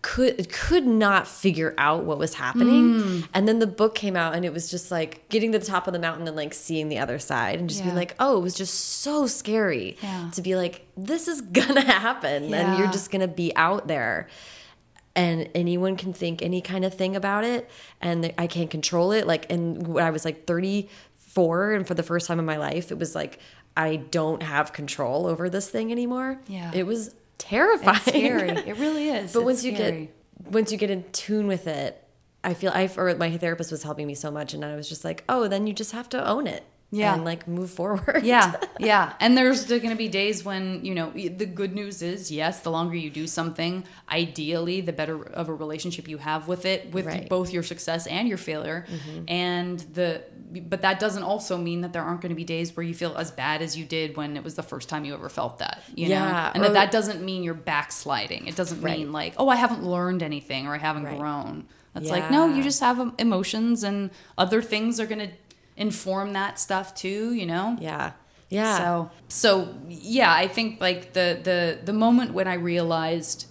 A: could could not figure out what was happening
B: Hmm.
A: and then the book came out and it was just like getting to the top of the mountain and like seeing the other side and just being like oh it was just so scary
B: Yeah.
A: to be like this is [laughs] gonna happen and you're just gonna be out there and anyone can think any kind of thing about it and I can't control it like and when I was like 34 and for the first time in my life it was like I don't have control over this thing anymore
B: Yeah.
A: it was terrifying.
B: It's scary. It really [laughs] is.
A: But
B: It's
A: once you
B: scary.
A: get once you get in tune with it I feel I or my therapist was helping me so much and I was just like oh then you just have to own it
B: Yeah.
A: and like move forward.
B: Yeah [laughs] yeah. And there's going to be days when you know the good news is yes the longer you do something ideally the better of a relationship you have with it with
A: Right.
B: both your success and your failure. Mm-hmm. And the but that doesn't also mean that there aren't going to be days where you feel as bad as you did when it was the first time you ever felt that you
A: Yeah,
B: know and that that doesn't mean you're backsliding. It doesn't
A: Right.
B: mean like oh i haven't learned anything or i haven't
A: Right.
B: grown. That's like no you just have emotions and other things are going to inform that stuff too you know
A: yeah yeah
B: so so yeah, I think like the the the moment when I realized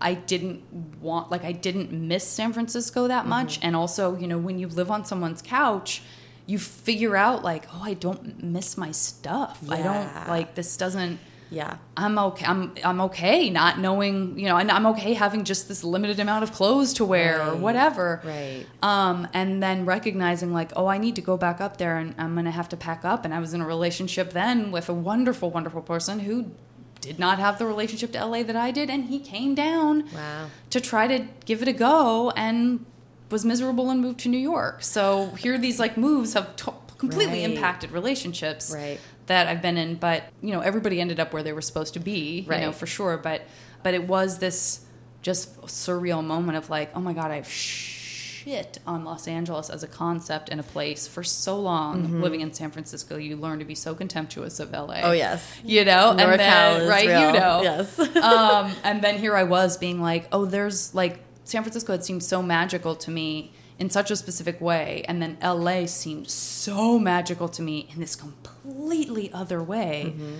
B: I didn't want like I didn't miss San Francisco that
A: Mm-hmm.
B: much and also, you know, when you live on someone's couch, you figure out like, oh, I don't miss my stuff. I don't like this doesn't
A: yeah
B: I'm okay. I'm I'm okay not knowing, you know, and I'm okay having just this limited amount of clothes to wear or whatever.
A: Right.
B: Um, and then recognizing like, oh, I need to go back up there and I'm gonna have to pack up. And I was in a relationship then with a wonderful, wonderful person who did not have the relationship to LA that I did, and he came down
A: Wow.
B: to try to give it a go and was miserable and moved to New York. So here these like moves have to- completely
A: Right.
B: impacted relationships
A: Right.
B: That I've been in, but you know, everybody ended up where they were supposed to be, you know, for sure. But but it was this just surreal moment of like, oh my god, I've shit on Los Angeles as a concept and a place for so long.
A: Mm-hmm.
B: Living in San Francisco, you learn to be so contemptuous of LA.
A: Oh, yes.
B: you know, and then right,
A: real.
B: you know,
A: Yes. [laughs]
B: um, and then here I was being like, oh, there's like San Francisco had seemed so magical to me in such a specific way, and then LA seemed so magical to me in this completely other way.
A: Mm-hmm.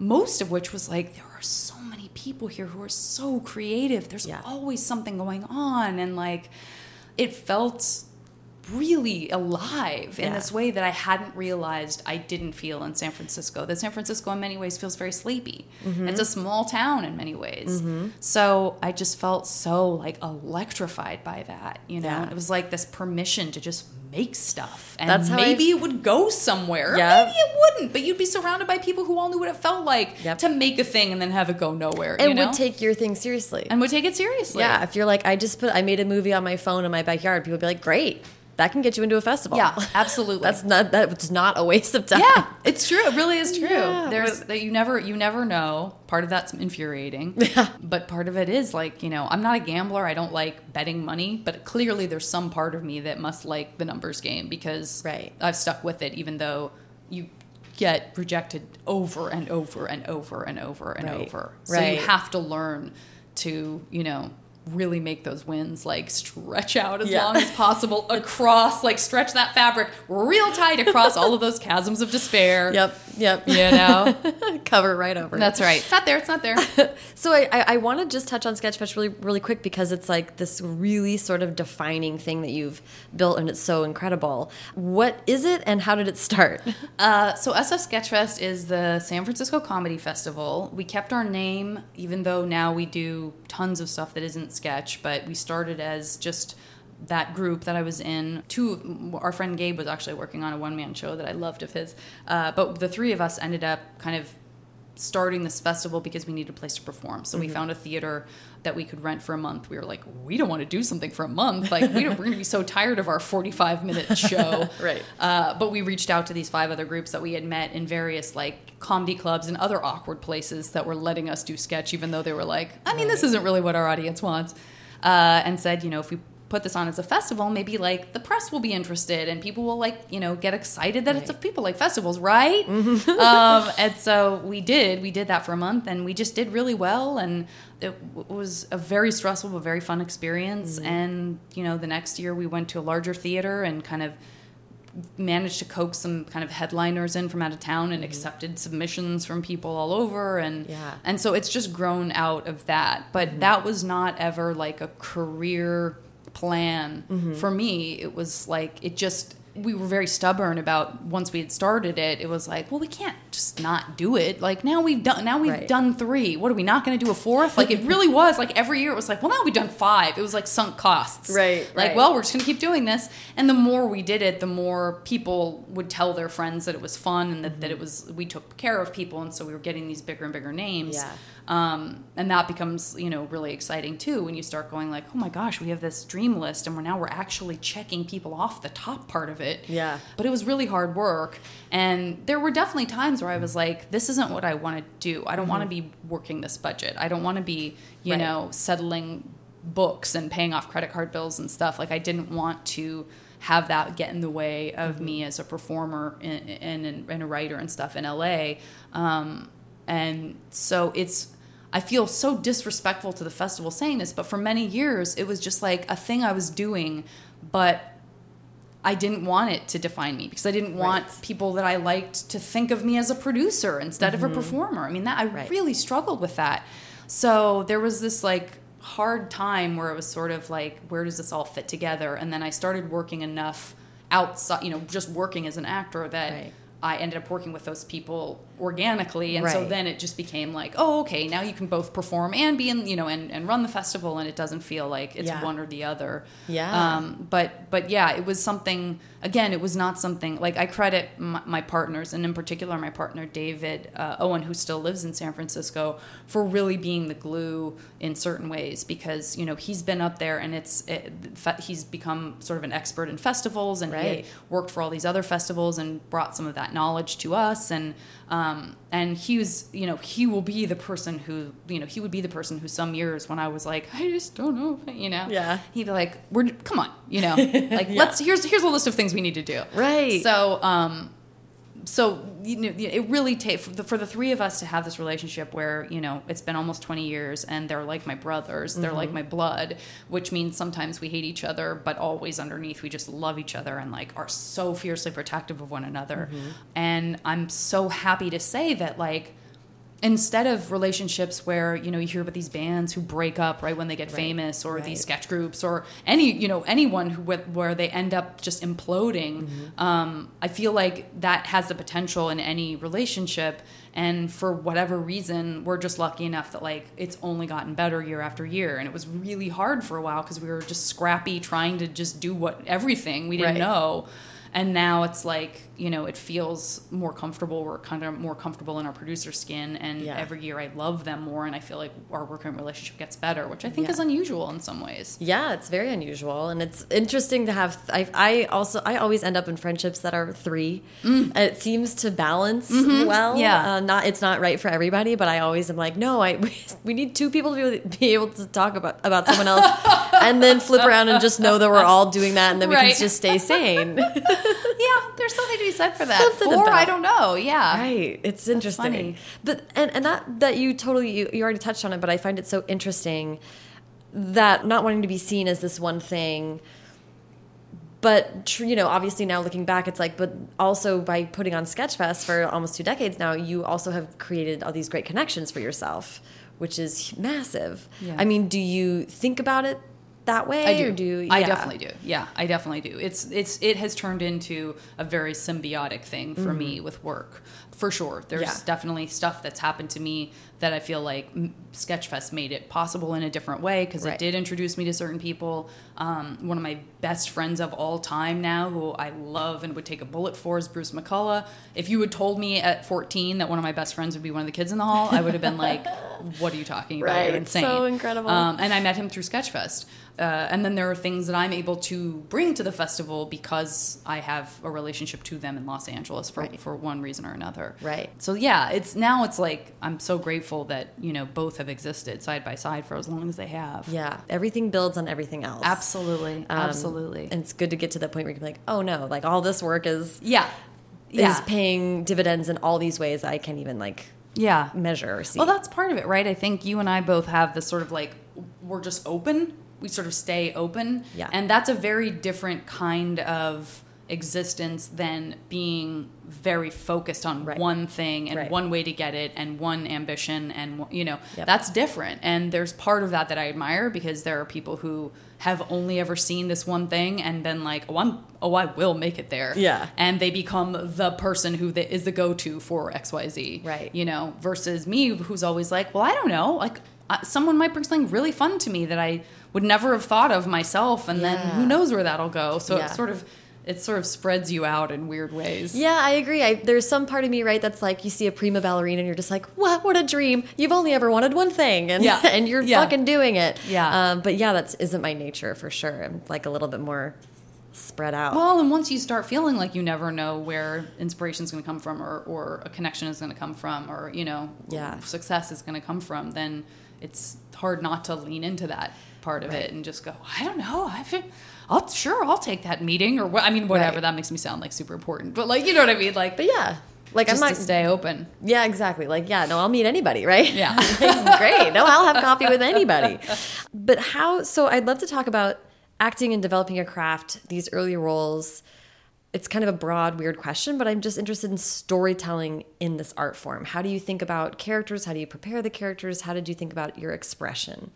B: Most of which was like, there are so many people here who are so creative. There's
A: Yeah.
B: always something going on, and like, it felt really alive in
A: Yeah.
B: this way that I hadn't realized I didn't feel in San Francisco. That San Francisco, in many ways, feels very sleepy.
A: Mm-hmm.
B: It's a small town in many ways. So I just felt so like electrified by that, you know?
A: Yeah.
B: It was like this permission to just make stuff. And
A: That's
B: maybe it would go somewhere.
A: Yeah.
B: Maybe it wouldn't, but you'd be surrounded by people who all knew what it felt like
A: Yep.
B: to make a thing and then have it go nowhere.
A: and
B: you know?
A: would take your thing seriously.
B: and would take it seriously.
A: yeah, if you're like, I just put, I made a movie on my phone in my backyard, people would be like, great, that can get you into a festival.
B: Yeah, absolutely.
A: That's not, that's not a waste of time.
B: Yeah, it's true. It really is true.
A: Yeah.
B: There's that you never you never know. Part of that's infuriating. [laughs]
A: Yeah.
B: But part of it is like, you know, I'm not a gambler. I don't like betting money, but clearly there's some part of me that must like the numbers game because
A: Right.
B: I've stuck with it even though you get rejected over and over and over and over and
A: Right.
B: over. So
A: Right.
B: you have to learn to, you know, really make those wins like stretch out as
A: Yeah.
B: long as possible [laughs] across like stretch that fabric real tight across all of those chasms of despair
A: Yep. Yep.
B: You know? [laughs]
A: Cover right over. it.
B: That's right. It's not there. It's not there. [laughs]
A: So I, I, I want to just touch on Sketchfest really, really quick because it's like this really sort of defining thing that you've built, and it's so incredible. What is it, and how did it start? [laughs]
B: Uh, so SF Sketchfest is the San Francisco Comedy Festival. We kept our name, even though now we do tons of stuff that isn't sketch. But we started as just that group that I was in. Two, our friend Gabe was actually working on a one man show that I loved of his. Uh, but the three of us ended up kind of starting this festival because we needed a place to perform. So we found a theater that we could rent for a month. We were like, we don't want to do something for a month. Like we don't, we're going to be so tired of our 45 minute [laughs] show.
A: Right.
B: Uh, but we reached out to these five other groups that we had met in various like comedy clubs and other awkward places that were letting us do sketch, even though they were like, I mean, this isn't really what our audience wants. Uh, and said, you know, if we put this on as a festival, maybe like the press will be interested and people will like, you know, get excited that it's a people like festivals, right? [laughs] Mm-hmm. [laughs] um, and so we did. We did that for a month and we just did really well. And it was a very stressful but very fun experience. Mm-hmm. And, you know, the next year we went to a larger theater and kind of managed to coax some kind of headliners in from out of town and mm-hmm. accepted submissions from people all over and
A: Yeah.
B: and so it's just grown out of that but that was not ever like a career plan. Mm-hmm. For me it was like it just we were very stubborn about once we had started it it was like well we can't just not do it. Like now we've done now we've
A: Right.
B: done three. What are we not going to do a fourth? Like it really was like every year it was like well now we've done five. It was like sunk costs.
A: Right,
B: like
A: right.
B: well we're just going to keep doing this. And the more we did it the more people would tell their friends that it was fun and that, that it was we took care of people. And so we were getting these bigger and bigger names.
A: Yeah.
B: um, and that becomes you know really exciting too when you start going like oh my gosh we have this dream list and we're now we're actually checking people off the top part of it.
A: Yeah.
B: but it was really hard work. And there were definitely times where i was mm-hmm. like this isn't what i want to do. I don't want to mm-hmm. be working this budget. I don't want to be you
A: Right.
B: know settling books and paying off credit card bills and stuff. Like i didn't want to have that get in the way of mm-hmm. me as a performer and, and, and a writer and stuff in la um, and so it's i feel so disrespectful to the festival saying this but for many years it was just like a thing i was doing but I didn't want it to define me because I didn't want
A: Right.
B: people that I liked to think of me as a producer instead of a mm-hmm. performer. I mean, that I
A: Right.
B: really struggled with that. So there was this like hard time where it was sort of like, where does this all fit together? And then I started working enough outside, you know, just working as an actor that
A: Right.
B: I ended up working with those people organically. And so then it just became like, oh, okay, now you can both perform and be in, you know, and, and run the festival. And it doesn't feel like it's
A: Yeah.
B: one or the other.
A: Yeah.
B: Um, but but yeah, it was something. Again, it was not something like I credit my, my partners, and in particular my partner David uh, Owen, who still lives in San Francisco, for really being the glue in certain ways because you know he's been up there and it's it, he's become sort of an expert in festivals and he
A: Right.
B: had worked for all these other festivals and brought some of that knowledge to us and um, and he was you know he will be the person who you know he would be the person who some years when I was like I just don't know you know
A: Yeah.
B: he'd be like, "We're come on, you know, [laughs] like let's here's here's a list of things we need to do."
A: Right.
B: So, um, so you know, it really takes for the, for the three of us to have this relationship where you know it's been almost twenty years, and they're like my brothers, they're like mm-hmm. my blood, which means sometimes we hate each other, but always underneath we just love each other and like are so fiercely protective of one another. Mm-hmm. And I'm so happy to say that like instead of relationships where you know you hear about these bands who break up right when they get famous or
A: right.
B: these sketch groups or any you know anyone who where they end up just imploding um, i feel like that has the potential in any relationship. And for whatever reason we're just lucky enough that like it's only gotten better year after year. And it was really hard for a while because we were just scrappy trying to just do what everything we didn't
A: Right.
B: know and now it's like you know it feels more comfortable we're kind of more comfortable in our producer skin and
A: Yeah.
B: every year i love them more and i feel like our working relationship gets better which i think
A: Yeah.
B: is unusual in some ways
A: Yeah, it's very unusual, and it's interesting to have. I, I also I always end up in friendships that are three. And It seems to balance well.
B: Yeah.
A: uh, not it's not right for everybody, but I always am like, no, I [laughs] we need two people to be able, be able to talk about about someone else, [laughs] and then flip around and just know that we're all doing that, and then we can just stay sane. [laughs]
B: yeah there's something to be said for that
A: Something
B: Four,
A: about-
B: i don't know yeah
A: Right. It's interesting. But and, and that that you totally you, you already touched on it, but I find it so interesting that not wanting to be seen as this one thing but tr- you know obviously now looking back it's like but also by putting on sketchfest for almost two decades now you also have created all these great connections for yourself which is massive
B: Yeah.
A: i mean do you think about it that way
B: I do.
A: or do you,
B: I
A: yeah.
B: definitely do. Yeah, I definitely do. It's it's it has turned into a very symbiotic thing for me with work. For sure. There's
A: Mm-hmm. Yeah.
B: definitely stuff that's happened to me that I feel like mm, Sketchfest made it possible in a different way because
A: Right.
B: it did introduce me to certain people. Um, one of my best friends of all time now, who I love and would take a bullet for, is Bruce McCullough. If you had told me at 14 that one of my best friends would be one of the kids in the hall, I would have been like, "What are you talking about?
A: Right.
B: You're insane."
A: So incredible.
B: Um, and I met him through Sketchfest. Uh, and then there are things that I'm able to bring to the festival because I have a relationship to them in Los Angeles for,
A: Right.
B: for one reason or another.
A: Right.
B: So yeah, it's now it's like I'm so grateful that you know both have existed side by side for as long as they have.
A: yeah everything builds on everything else
B: Absolutely.
A: Um,
B: Absolutely.
A: and it's good to get to that point where you can be like oh no like all this work is
B: yeah. Yeah.
A: is paying dividends in all these ways i can't even like
B: yeah.
A: measure or see
B: Well, that's part of it, right? I think you and I both have this sort of like we're just open. We sort of stay open.
A: Yeah.
B: And that's a very different kind of existence than being very focused on
A: Right.
B: one thing and
A: Right.
B: one way to get it and one ambition and you know
A: Yep.
B: that's different and there's part of that that I admire because there are people who have only ever seen this one thing and been like oh I'm oh I will make it there
A: Yeah.
B: and they become the person who the, is the go-to for XYZ
A: Right.
B: you know, versus me, who's always like, well, I don't know, like uh, someone might bring something really fun to me that I would never have thought of myself, and then who knows where that'll go. So
A: Yeah.
B: it sort of, it sort of spreads you out in weird ways.
A: Yeah, I agree. I, there's some part of me, right, that's like you see a prima ballerina and you're just like, what? What a dream! You've only ever wanted one thing, and
B: Yeah. [laughs]
A: and you're
B: Yeah.
A: fucking doing it.
B: Yeah.
A: Um, but yeah, that isn't my nature for sure. I'm like a little bit more spread out.
B: Well, and once you start feeling like you never know where inspiration is going to come from, or, or a connection is going to come from, or you know,
A: Yeah.
B: success is going to come from, then it's hard not to lean into that part of
A: Right.
B: it and just go, I don't know, I feel, I'll sure I'll take that meeting or what. I mean, whatever.
A: Right.
B: That makes me sound like super important, but like you know what I mean, like.
A: but yeah, like
B: just
A: I'm not.
B: to stay open.
A: Yeah, exactly. Like, yeah, no, I'll meet anybody, right?
B: Yeah. [laughs]
A: Great. No, I'll have coffee with anybody. But how, so I'd love to talk about acting and developing a craft, these early roles. It's kind of a broad, weird question, but I'm just interested in storytelling in this art form. How do you think about characters? How do you prepare the characters? How did you think about your expression?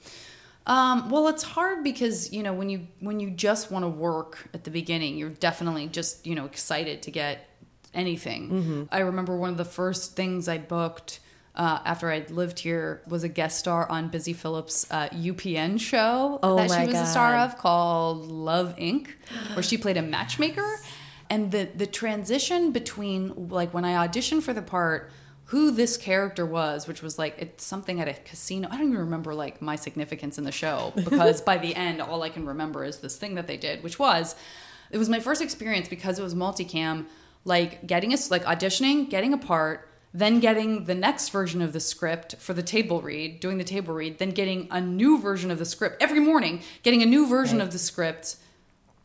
B: Um, well, it's hard because you know when you when you just want to work at the beginning, you're definitely just you know excited to get anything.
A: Mm-hmm.
B: I remember one of the first things I booked uh, after I'd lived here was a guest star on Busy Phillips' uh, UPN show
A: Oh
B: that she was a star of called Love Inc., where she played a matchmaker. And the the transition between like when I auditioned for the part who this character was, which was like it's something at a casino. I don't even remember like my significance in the show because by the end, all I can remember is this thing that they did, which was it was my first experience because it was multicam, like getting a like auditioning, getting a part, then getting the next version of the script for the table read, doing the table read, then getting a new version of the script every morning, getting a new version
A: Right.
B: of the script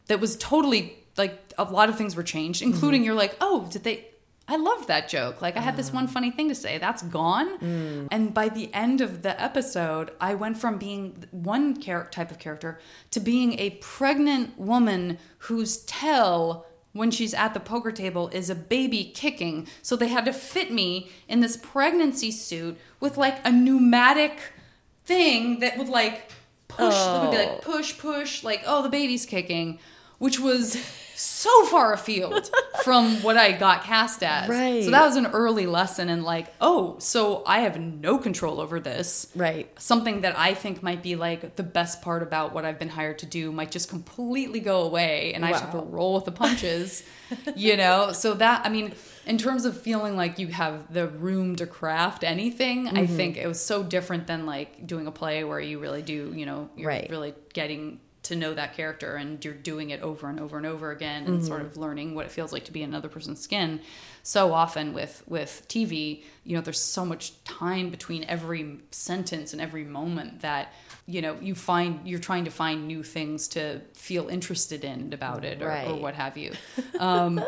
B: that was totally like a lot of things were changed, including mm-hmm. you're like, oh, did they? I loved that joke. Like I had this mm. one funny thing to say. That's gone. Mm. And by the end of the episode, I went from being one char- type of character to being a pregnant woman whose tell when she's at the poker table is a baby kicking. So they had to fit me in this pregnancy suit with like a pneumatic thing that would like push it would be like
A: Oh.
B: push push like oh the baby's kicking which was so far afield [laughs] from what I got cast as.
A: Right.
B: So that was an early lesson in like, oh, so I have no control over this.
A: Right.
B: Something that I think might be like the best part about what I've been hired to do might just completely go away and I just have to roll with the punches. [laughs] you know? So that I mean, in terms of feeling like you have the room to craft anything, I
A: Mm-hmm.
B: think it was so different than like doing a play where you really do, you know, you're
A: Right.
B: really getting to know that character and you're doing it over and over and over again and sort
A: Mm-hmm.
B: of learning what it feels like to be in another person's skin. So often with with tv you know there's so much time between every sentence and every moment that you know you find you're trying to find new things to feel interested in about it or, or what have you. [laughs] Um,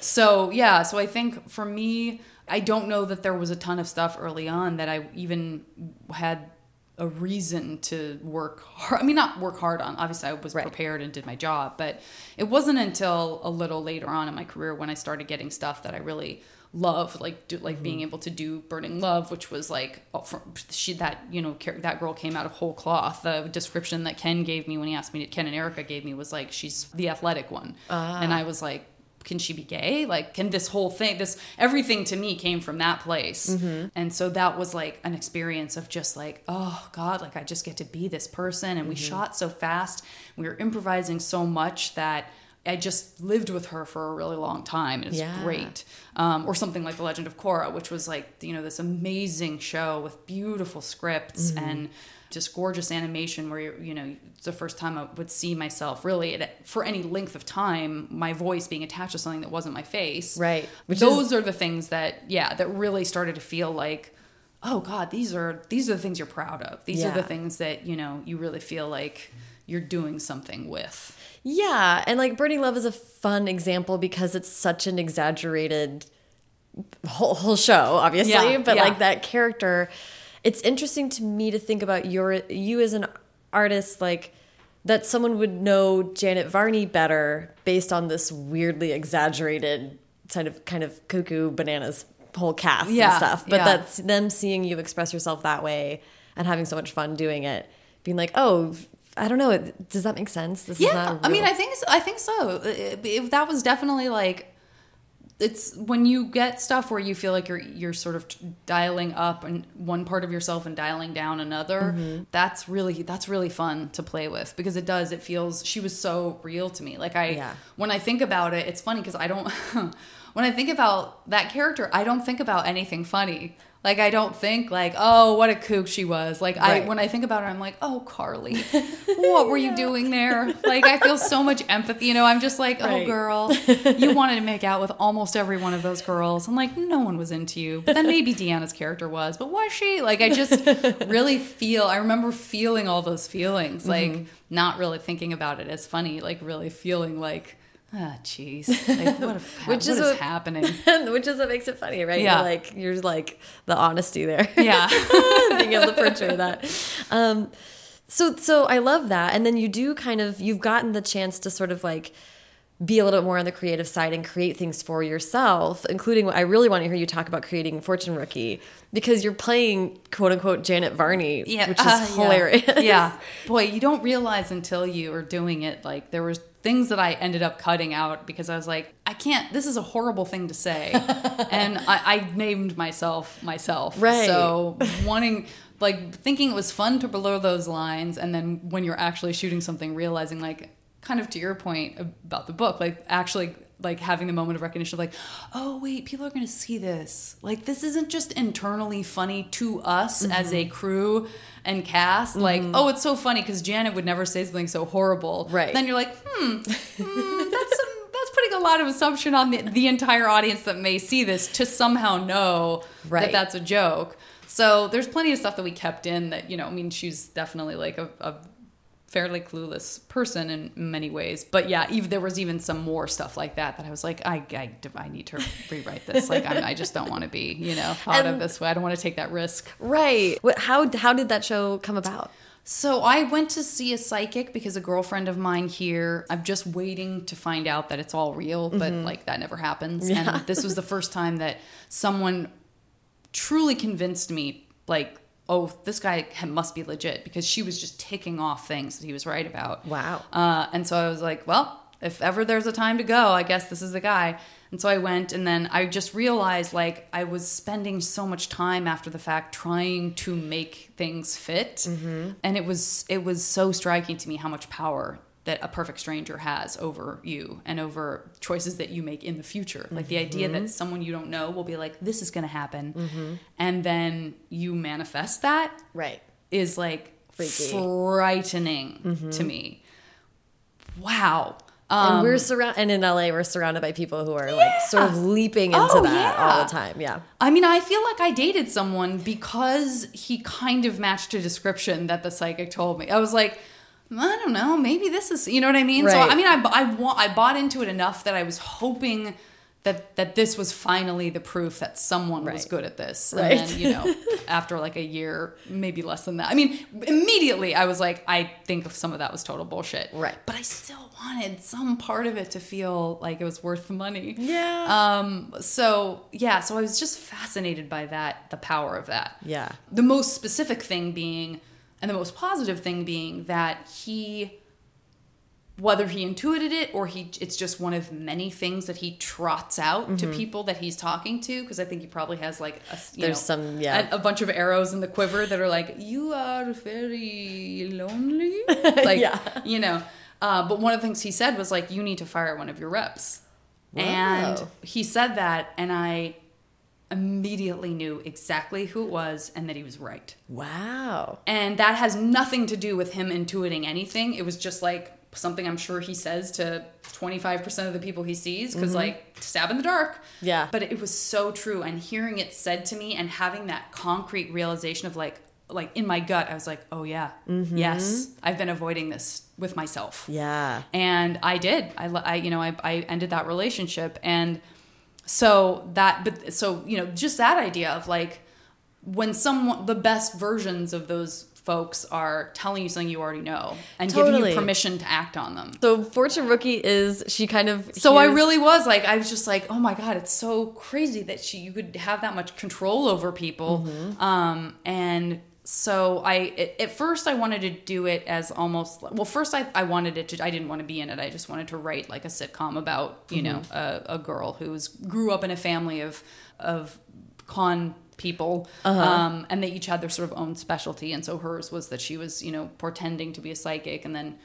B: so yeah so i think for me i don't know that there was a ton of stuff early on that i even had a reason to work hard. I mean, not work hard on. Obviously, I was
A: Right.
B: prepared and did my job, but it wasn't until a little later on in my career when I started getting stuff that I really loved, like do, like being mm-hmm. able to do Burning Love, which was like oh, for, she that you know that girl came out of whole cloth. The description that Ken gave me when he asked me, to, Ken and Erica gave me was like she's the athletic one, ah. and I was like. Can she be gay? Like, can this whole thing, this everything to me came from that place. And so that was like an experience of just like, oh God, like I just get to be this person. And we shot so fast. We were improvising so much that I just lived with her for a really long time. It was
A: Yeah.
B: great. Um, or something like The Legend of Korra, which was like, you know, this amazing show with beautiful scripts
A: Mm-hmm.
B: and just gorgeous animation where, you're, you know, it's the first time I would see myself really at, for any length of time, my voice being attached to something that wasn't my face.
A: Right. Which
B: Those
A: is-
B: are the things that, yeah, that really started to feel like, oh God, these are, these are the things you're proud of. These are the things that, you know, you really feel like you're doing something with.
A: Yeah, and like Burning Love is a fun example because it's such an exaggerated whole, whole show, obviously.
B: Yeah,
A: but
B: yeah.
A: like that character, it's interesting to me to think about your you as an artist, like that someone would know Janet Varney better based on this weirdly exaggerated kind of kind of cuckoo bananas whole cast
B: Yeah,
A: and stuff. But
B: yeah.
A: that's them seeing you express yourself that way and having so much fun doing it, being like, oh. I don't know. Does that make sense? This is
B: Yeah, I mean. I think so, I think so. If if that was definitely like it's when you get stuff where you feel like you're you're sort of dialing up and one part of yourself and dialing down another.
A: Mm-hmm.
B: That's really that's really fun to play with because it does. It feels she was so real to me. Like I
A: Yeah.
B: when I think about it, it's funny because I don't. [laughs] when I think about that character, I don't think about anything funny. Like I don't think like, oh, what a kook she was. Like I when I think about her, I'm like, oh, Carly, [laughs] what were you doing there? Like I feel so much empathy. You know, I'm just like, oh, girl, [laughs] you wanted to make out with almost every one of those girls. I'm like, no one was into you. But then maybe Deanna's character was, but was she? Like I just [laughs] really feel. I remember feeling all those feelings, like
A: Mm-hmm.
B: not really thinking about it as funny, like really feeling like. Ah, jeez. [laughs] Like, what, if,
A: Which is what-
B: happening? [laughs]
A: which is what makes it funny, right?
B: Yeah.
A: You're like you're like the honesty there, [laughs]
B: Yeah.
A: being able to portray that. Um, so so I love that, and then you do kind of you've gotten the chance to sort of like be a little bit more on the creative side and create things for yourself, including what I really want to hear you talk about creating Fortune Rookie because you're playing quote unquote Janet Varney,
B: yeah,
A: which is
B: uh, yeah.
A: hilarious.
B: Yeah. Boy, you don't realize until you are doing it. Like there was things that I ended up cutting out because I was like, I can't. This is a horrible thing to say, [laughs] and I, I named myself myself.
A: Right.
B: So wanting. Like thinking it was fun to blur those lines, and then when you're actually shooting something, realizing like, kind of to your point about the book, like actually like having the moment of recognition of like, oh wait, people are gonna see this. Like this isn't just internally funny to us as a mm-hmm. crew and cast. Like, oh, it's so funny because Janet would never say something so horrible.
A: Right.
B: Then you're like, hmm, [laughs] hmm that's some, that's putting a lot of assumption on the, the entire audience that may see this to somehow know
A: Right.
B: that that's a joke. So there's plenty of stuff that we kept in that, you know, I mean, she's definitely like a, a fairly clueless person in many ways. But yeah, even there was even some more stuff like that that I was like, I, I, I need to rewrite this. Like, I, I just don't want to be, you know, thought of
A: um,
B: this way. I don't want to take that risk.
A: Right. What, how how did that show come about?
B: So I went to see a psychic because a girlfriend of mine here, I'm just waiting to find out that it's all real, but mm-hmm. like that never happens.
A: Yeah.
B: And this was the first time that someone truly convinced me, like, oh, this guy must be legit because she was just ticking off things that he was right about.
A: Wow.
B: Uh, and so I was like, well, if ever there's a time to go, I guess this is the guy. And so I went, and then I just realized like I was spending so much time after the fact trying to make things fit, and it was it was so striking to me how much power that a perfect stranger has over you and over choices that you make in the future. Like the idea that mm-hmm. someone you don't know will be like, this is going to happen, mm-hmm. and then you manifest that
A: Right.
B: is like
A: Freaky.
B: frightening mm-hmm. to me. Wow.
A: and
B: Um,
A: we're surrounded, and in LA, we're surrounded by people who are like sort of leaping into
B: Oh,
A: that all the time. Yeah.
B: I mean, I feel like I dated someone because he kind of matched a description that the psychic told me. I was like, I don't know, maybe this is, you know what I mean? So I mean, I I want I bought into it enough that I was hoping that that this was finally the proof that someone was good at this.
A: Right.
B: And then, you know, [laughs] after like a year, maybe less than that. I mean, immediately I was like, I think some of that was total bullshit.
A: Right.
B: But I still wanted some part of it to feel like it was worth the money.
A: Yeah.
B: Um, so yeah, so I was just fascinated by that, the power of that.
A: Yeah.
B: The most specific thing being, and the most positive thing being that he, whether he intuited it or he, it's just one of many things that he trots out
A: Mm-hmm.
B: to people that he's talking to. Because I think he probably has like a, you
A: There's
B: know,
A: some- yeah.
B: a, a bunch of arrows in the quiver that are like, you are very lonely, [laughs] like
A: Yeah.
B: you know. Uh, but one of the things he said was like, you need to fire one of your reps. And he said that, and I immediately knew exactly who it was and that he was right.
A: Wow.
B: And that has nothing to do with him intuiting anything. It was just like something I'm sure he says to 25% of the people he sees because, mm-hmm. like, stab in the dark.
A: Yeah.
B: But it was so true. And hearing it said to me and having that concrete realization of, like, like in my gut, I was like, oh, yeah, mm-hmm. yes, I've been avoiding this with myself
A: Yeah.
B: and I did. I, I you know, I, I ended that relationship, and so that, but so you know, just that idea of like when someone, the best versions of those folks are telling you something you already know and giving you permission to act on them.
A: So Fortune Rookie is she kind of
B: So I really was like, I was just like, oh my god, it's so crazy that she you could have that much control over people.
A: Mm-hmm.
B: Um, and so I at- at first I wanted to do it as almost well. First I I wanted it to. I didn't want to be in it. I just wanted to write like a sitcom about you know
A: Mm-hmm.
B: a, a girl who's grew up in a family of of con people
A: Uh-huh.
B: um, and they each had their sort of own specialty and so hers was that she was you know portending to be a psychic and then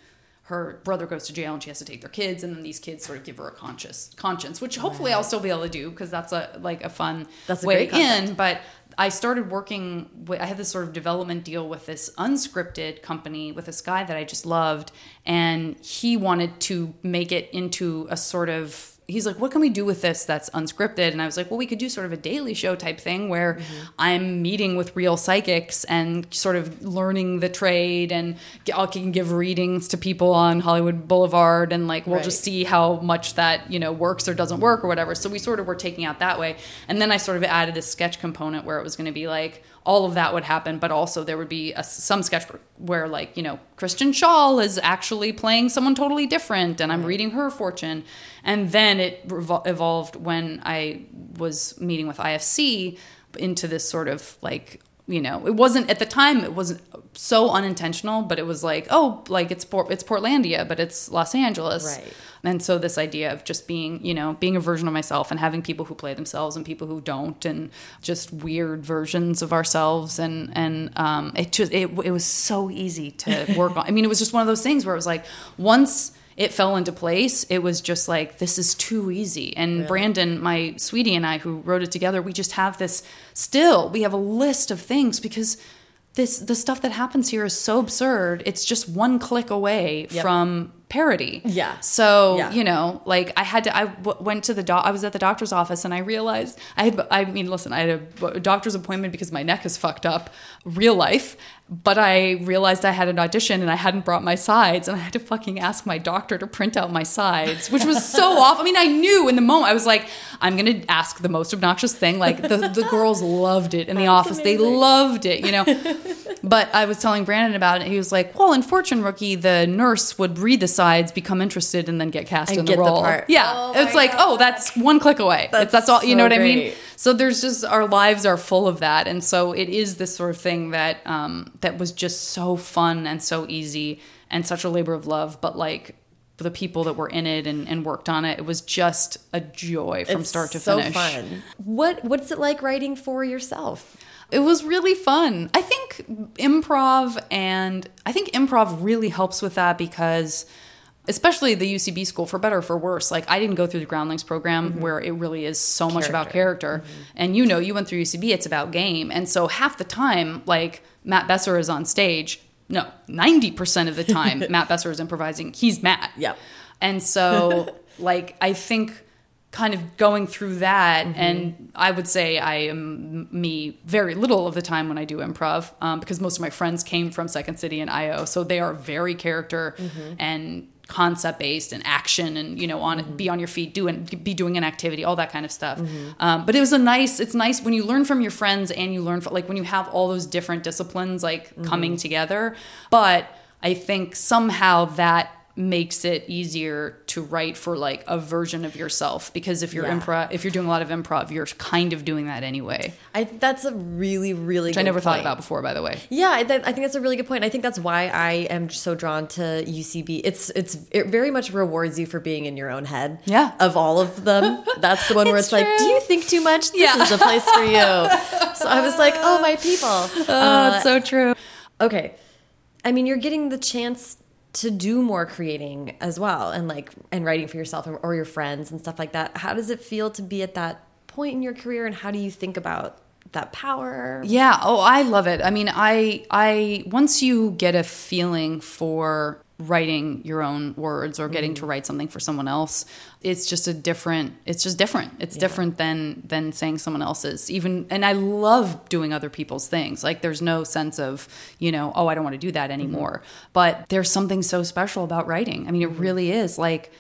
B: her brother goes to jail and she has to take their kids and then these kids sort of give her a conscious conscience which hopefully i'll still be able to do because that's a like a fun
A: That's a
B: way in but i started working with, i had this sort of development deal with this unscripted company with this guy that i just loved and he wanted to make it into a sort of he's like, what can we do with this that's unscripted? And I was like, well, we could do sort of a daily show type thing where mm-hmm. I'm meeting with real psychics and sort of learning the trade and I can give readings to people on Hollywood Boulevard and like we'll
A: Right.
B: just see how much that, you know, works or doesn't work or whatever. So we sort of were taking out that way. And then I sort of added this sketch component where it was going to be like, all of that would happen, but also there would be a, some sketch where, like, you know, Kristen Schaal is actually playing someone totally different, and I'm reading her fortune. And then it evolved when I was meeting with IFC into this sort of like, you know, it wasn't at the time, it wasn't so unintentional, but it was like, oh, like it's Port- it's Portlandia, but it's Los Angeles.
A: Right.
B: And so this idea of just being, you know, being a version of myself and having people who play themselves and people who don't, and just weird versions of ourselves, and and um, it just it, it was so easy to [laughs] work on. I mean, it was just one of those things where it was like once it fell into place, it was just like this is too easy. And Brandon, my sweetie, and I, who wrote it together, we just have this. Still, we have a list of things because this the stuff that happens here is so absurd. It's just one click away
A: Yep.
B: from parody.
A: Yeah.
B: So
A: Yeah.
B: you know, like I had to. I w- went to the doc. I was at the doctor's office and I realized I had. I mean, listen, I had a doctor's appointment because my neck is fucked up, real life. But I realized I had an audition and I hadn't brought my sides, and I had to fucking ask my doctor to print out my sides, which was so [laughs] off. I mean, I knew in the moment. I was like, I'm gonna ask the most obnoxious thing. Like the the girls loved it in the office. They loved it, you know. [laughs] But I was telling Brandon about it. He was like, "Well, in Fortune Rookie, the nurse would read the sides, become interested, and then get cast
A: And
B: in
A: get
B: the
A: the
B: role."
A: part.
B: Yeah,
A: Oh
B: it's
A: my
B: like, oh, that's one click away. That's,
A: That's
B: that's all. You know
A: so
B: what I mean? So there's just our lives are full of that, and so it is this sort of thing that um, that was just so fun and so easy and such a labor of love. But like for the people that were in it and, and worked on it, it was just a joy from
A: It's
B: start to
A: so
B: finish.
A: fun. What what's it like writing for yourself?
B: It was really fun. I think improv and I think improv really helps with that because especially the UCB school for better or for worse. Like I didn't go through the Groundlings program where it really is so much about character. And you know, you went through UCB, it's about game. And so half the time like Matt Besser is on stage, no, 90% of the time [laughs] Matt Besser is improvising. He's Matt.
A: Yep.
B: And so, [laughs] like, I think kind of going through that,
A: Mm-hmm.
B: and I would say I am me very little of the time when I do improv um, because most of my friends came from Second City and IO. So they are very character
A: Mm-hmm.
B: and concept based and action and you know on
A: Mm-hmm.
B: be on your feet doing be doing an activity all that kind of stuff um, but it was a nice it's nice when you learn from your friends and you learn from like when you have all those different disciplines like
A: Mm-hmm.
B: coming together but i think somehow that makes it easier to write for like a version of yourself because if you're
A: Yeah.
B: improv if you're doing a lot of improv you're kind of doing that anyway
A: I that's a really really
B: which i never thought about before by the way
A: Yeah, I, th- I think that's a really good point. I think that's why I am so drawn to UCB. It's it's it very much rewards you for being in your own head.
B: Yeah.
A: Of all of them, that's the one where [laughs]
B: It's
A: it's, like, do you think too much? This
B: Yeah.
A: is the place for you. [laughs] So I was like, oh my people.
B: oh it's uh, so true
A: Okay. I mean, you're getting the chance to do more creating as well and like and writing for yourself or, your friends and stuff like that. How does it feel to be at that point in your career and how do you think about that power?
B: Yeah. Oh, I love it. I mean, I I once you get a feeling for writing your own words or getting to mm. write something for someone else, it's just a different. It's just different. It's different than than saying someone else's. Even and I love doing other people's things. Like there's no sense of you know oh I don't want to do that mm-hmm. anymore. But there's something so special about writing. I mean, it mm-hmm. really is like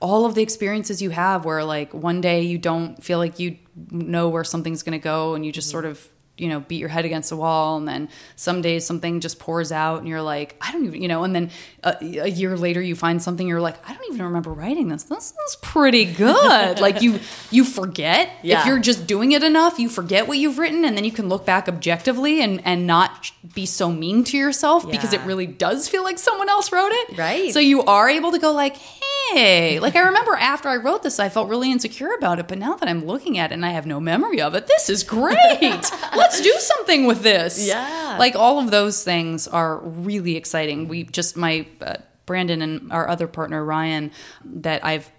B: all of the experiences you have where like one day you don't feel like you know where something's going to go and you just mm-hmm. sort of you know beat your head against the wall and then some days something just pours out and you're like i don't even you know and then a, a year later you find something you're like i don't even remember writing this. This is pretty good. [laughs] Like you you forget.
A: Yeah.
B: if you're just doing it enough you forget what you've written and then you can look back objectively and and not be so mean to yourself because it really does feel like someone else wrote it.
A: Right.
B: so you are able to go like hey like i remember after i wrote this i felt really insecure about it but now that i'm looking at it and i have no memory of it this is great. [laughs] Let's do something with this.
A: Yeah.
B: like all of those things are really exciting. We just my uh, brandon and our other partner ryan that i've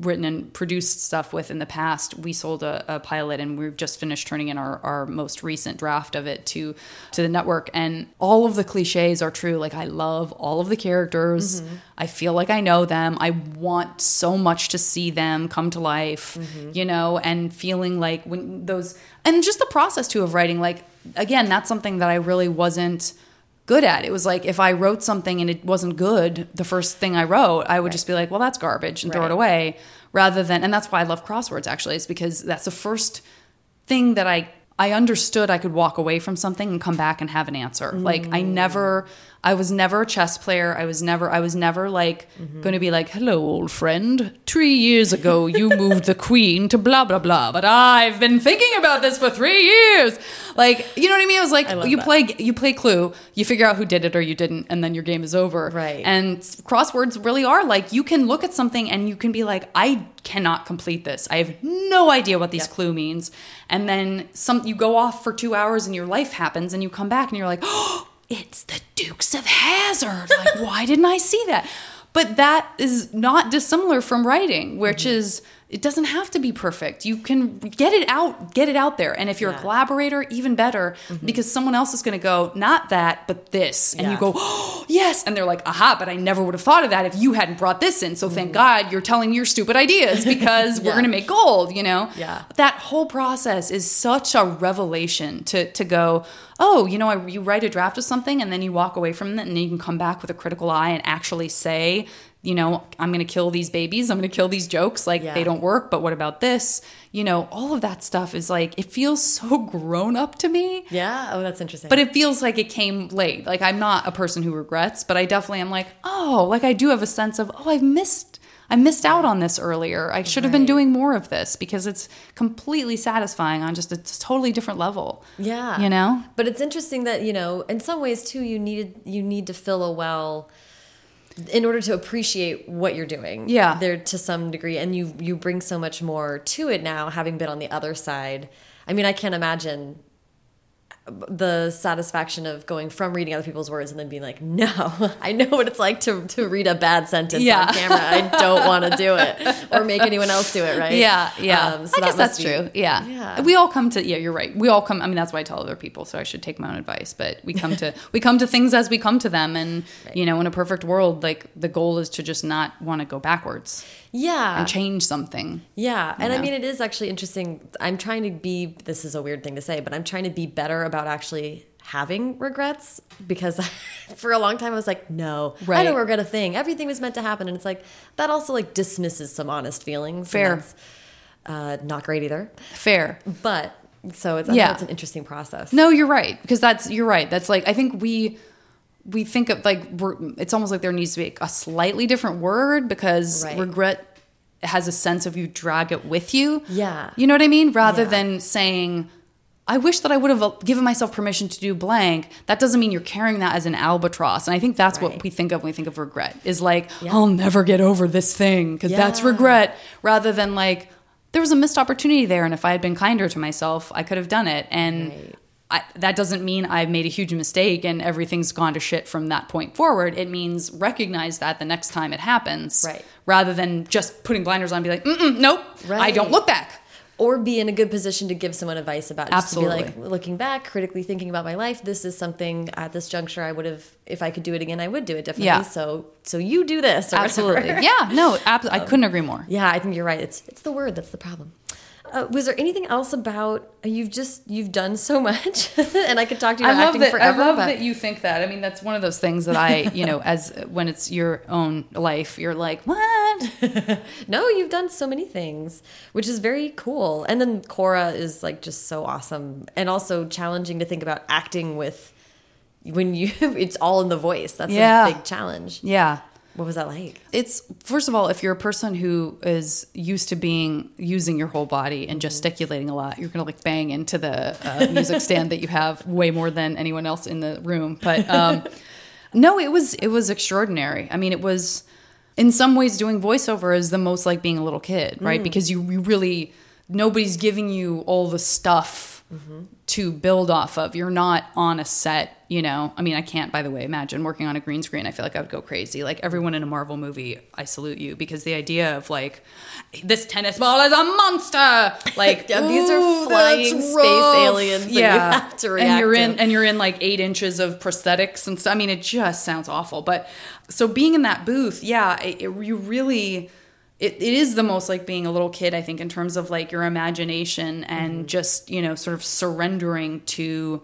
B: written and produced stuff with in the past we sold a, a pilot and we've just finished turning in our, our most recent draft of it to to the network. And all of the cliches are true. Like i love all of the characters. Mm-hmm. I feel like i know them. I want so much to see them come to life mm-hmm. you know and feeling like when those and just the process too of writing like again that's something that i really wasn't good at. It was like if I wrote something and it wasn't good, the first thing I wrote, I would just be like, well, that's garbage and throw it away rather than, and that's why I love crosswords actually, is because that's the first thing that I, I understood I could walk away from something and come back and have an answer. Like I mm. never, I was never a chess player. I was never, I was never like mm-hmm. going to be like, hello, old friend. Three years ago, you [laughs] moved the queen to blah, blah, blah, but I've been thinking about this for three years. Like, you know what I mean? It was like, you
A: that.
B: play you play Clue, you figure out who did it or you didn't, and then your game is over.
A: Right.
B: And crosswords really are like you can look at something and you can be like, I cannot complete this. I have no idea what these
A: Yep.
B: clue means. And then some you go off for two hours and your life happens and you come back and you're like, [gasps] oh, it's the Dukes of Hazzard. Like, why didn't I see that? But that is not dissimilar from writing, which
A: Mm-hmm.
B: is it doesn't have to be perfect. You can get it out, get it out there. And if you're
A: Yeah.
B: A collaborator, even better, mm-hmm. because someone else is going to go, not that, but this. And you go, oh, yes. And they're like, aha, but I never would have thought of that if you hadn't brought this in. So thank mm-hmm. God you're telling me your stupid ideas because [laughs] we're going to make gold, you know?
A: Yeah.
B: That whole process is such a revelation to, to go, oh, you know, I, you write a draft of something and then you walk away from it and then you can come back with a critical eye and actually say, you know, I'm going to kill these babies. I'm going to kill these jokes. Like
A: Yeah.
B: they don't work, but what about this? You know, all of that stuff is like, it feels so grown up to me.
A: Yeah. Oh, that's interesting.
B: But it feels like it came late. Like I'm not a person who regrets, but I definitely am like, oh, like I do have a sense of, oh, I've missed I missed out on this earlier. I should have been doing more of this because it's completely satisfying on just a totally different level.
A: Yeah.
B: You know?
A: But it's interesting that, you know, in some ways too you needed you need to fill a well in order to appreciate what you're doing.
B: Yeah.
A: There to some degree and you you bring so much more to it now having been on the other side. I mean, I can't imagine the satisfaction of going from reading other people's words and then being like, no, [laughs] I know what it's like to, to read a bad sentence
B: Yeah.
A: on camera. I don't want to do it [laughs] or make anyone else do it, right?
B: Yeah, yeah.
A: Um, so
B: I
A: that
B: guess that's
A: be-
B: true. Yeah.
A: Yeah.
B: We all come to yeah, you're right. We all come I mean that's why I tell other people, so I should take my own advice. But we come to [laughs] we come to things as we come to them and you know, in a perfect world, like the goal is to just not want to go backwards
A: Yeah.
B: and change something.
A: Yeah, and I mean, it is actually interesting. I'm trying to be. This is a weird thing to say, but I'm trying to be better about actually having regrets because [laughs] for a long time I was like, no, I don't regret a thing. Everything was meant to happen, and it's like that also like dismisses some honest feelings.
B: Fair.
A: that's, uh, not great either.
B: Fair.
A: But so it's
B: Yeah.
A: yeah, it's an interesting process.
B: No, you're right because that's you're right. That's like I think we we think of like we're, it's almost like there needs to be a slightly different word because
A: Right.
B: regret has a sense of you drag it with you.
A: Yeah.
B: You know what I mean? Rather
A: Yeah.
B: than saying I wish that I would have uh, given myself permission to do blank. That doesn't mean you're carrying that as an albatross. And I think that's what we think of when we think of regret is like,
A: Yeah.
B: I'll never get over this thing because that's regret rather than like, there was a missed opportunity there. And if I had been kinder to myself, I could have done it. And
A: Right.
B: I, that doesn't mean I've made a huge mistake and everything's gone to shit from that point forward. It means recognize that the next time it happens,
A: Right.
B: rather than just putting blinders on and be like, Mm-mm, nope, I don't look back.
A: Or be in a good position to give someone advice about. Just
B: Absolutely.
A: To be like looking back, critically thinking about my life. This is something at this juncture I would have, if I could do it again, I would do it differently.
B: Yeah.
A: So, so you do this.
B: Absolutely,
A: whatever.
B: yeah, no, abs- I [laughs] um, couldn't agree more.
A: Yeah, I think you're right. It's it's the word that's the problem. Uh, was there anything else about you've just you've done so much, [laughs] and I could talk to you
B: I love
A: acting
B: that.
A: forever.
B: I love
A: but
B: that you think that. I mean, that's one of those things that I, you know, as when it's your own life, you're like, what? [laughs]
A: no, you've done so many things, which is very cool. And then Korra is like just so awesome, and also challenging to think about acting with when you [laughs] it's all in the voice. That's
B: Yeah.
A: a big challenge.
B: Yeah.
A: What was that like?
B: It's first of all, if you're a person who is used to being using your whole body and gesticulating a lot, you're gonna like bang into the uh, music stand that you have way more than anyone else in the room. But um, [laughs] no, it was it was extraordinary. I mean, it was in some ways doing voiceover is the most like being a little kid, right? Because you, you really nobody's giving you all the stuff to build off of. You're not on a set, you know. I mean, I can't, by the way, imagine working on a green screen. I feel like I would go crazy. Like everyone in a Marvel movie, I salute you because the idea of like this tennis ball is a monster. Like [laughs]
A: Yeah, these are flying space
B: rough."
A: aliens that you have to
B: and you're in
A: to.
B: and you're in like eight inches of prosthetics and stuff. I mean, it just sounds awful. But so being in that booth, yeah, it, it, you really. It, it is the most like being a little kid, I think, in terms of like your imagination and
A: Mm-hmm.
B: just, you know, sort of surrendering to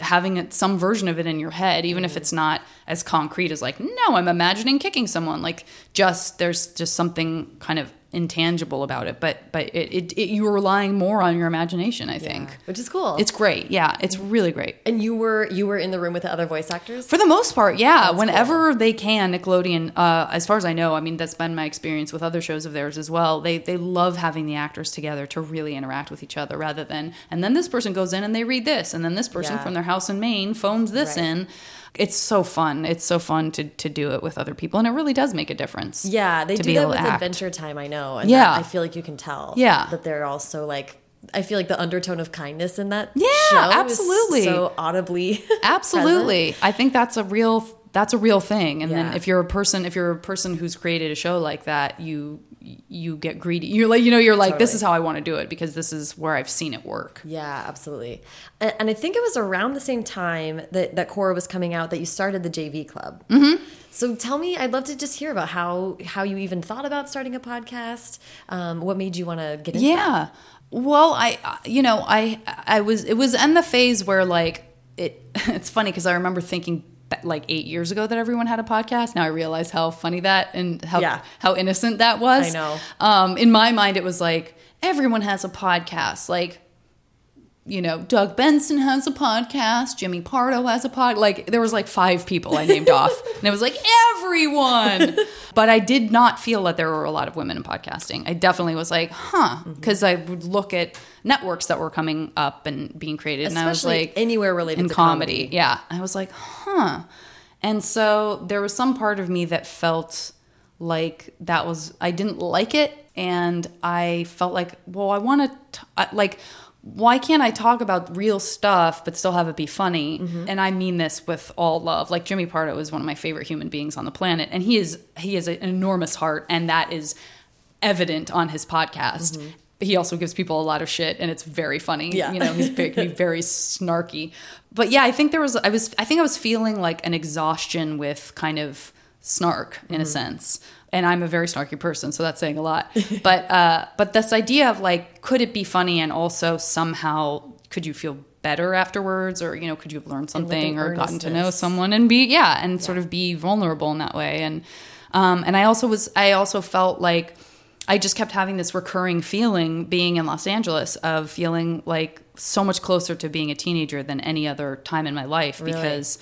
B: having it, some version of it in your head, even
A: Mm-hmm.
B: if it's not as concrete as like, no, I'm imagining kicking someone. Like, just there's just something kind of intangible about it. But but it, it, it you're relying more on your imagination, I think.
A: Which is cool.
B: It's great. Yeah, it's really great.
A: and you were you were in the room with the other voice actors.
B: For the most part, yeah.
A: That's
B: Whenever they can, Nickelodeon, uh, as far as I know, I mean that's been my experience with other shows of theirs as well. They they love having the actors together to really interact with each other, rather than and then this person goes in and they read this, and then this person
A: Yeah.
B: from their house in Maine phones this
A: Right.
B: in. It's so fun. It's so fun to to do it with other people, and it really does make a difference.
A: Yeah, they do that with. Adventure Time. I know. And
B: Yeah.
A: I feel like you can tell.
B: Yeah.
A: that they're also like. I feel like the undertone of kindness in that.
B: Yeah,
A: show is
B: absolutely.
A: so audibly. [laughs]
B: Absolutely. I think that's a real that's a real thing. And then if you're a person if you're a person who's created a show like that, you you get greedy. You're like you know you're like this is how I want to do it because this is where I've seen it work.
A: Yeah, absolutely. And, and I think it was around the same time that, that Korra was coming out that you started the JV Club. Mm-hmm. So tell me, I'd love to just hear about how how you even thought about starting a podcast. Um, what made you want to get into that?
B: Yeah. Well, I you know, I I was it was in the phase where like it [laughs] it's funny cuz I remember thinking like 8 years ago that everyone had a podcast. Now I realize how funny that and how
A: Yeah.
B: how innocent that was.
A: I know.
B: Um in my mind it was like everyone has a podcast. Like you know, Doug Benson has a podcast, Jimmy Pardo has a pod. Like there was like five people I named off, [laughs] and it was like everyone. But I did not feel that there were a lot of women in podcasting. I definitely was like, huh,
A: Mm-hmm.
B: because I would look at networks that were coming up and being created, and I was
A: Especially
B: like,
A: anywhere related
B: in
A: to
B: comedy.
A: comedy.
B: Yeah, I was like, huh. And so there was some part of me that felt like that was I didn't like it, and I felt like, well, I want to like. Why can't I talk about real stuff but still have it be funny? Mm-hmm. And I mean this with all love. Like Jimmy Pardo is one of my favorite human beings on the planet, and he is he has an enormous heart, and that is evident on his podcast. Mm-hmm. He also gives people a lot of shit, and it's very funny.
A: Yeah.
B: you know, he's very, can be very snarky. But yeah, I think there was I was I think I was feeling like an exhaustion with kind of snark in a mm-hmm. sense. And I'm a very snarky person, so that's saying a lot. [laughs] but uh, but this idea of like, could it be funny and also somehow could you feel better afterwards or you know could you have learned something or gotten to know someone and be yeah and sort of be vulnerable in that way and um and i also was i also felt like i just kept having this recurring feeling being in los angeles of feeling like so much closer to being a teenager than any other time in my life
A: Really?
B: because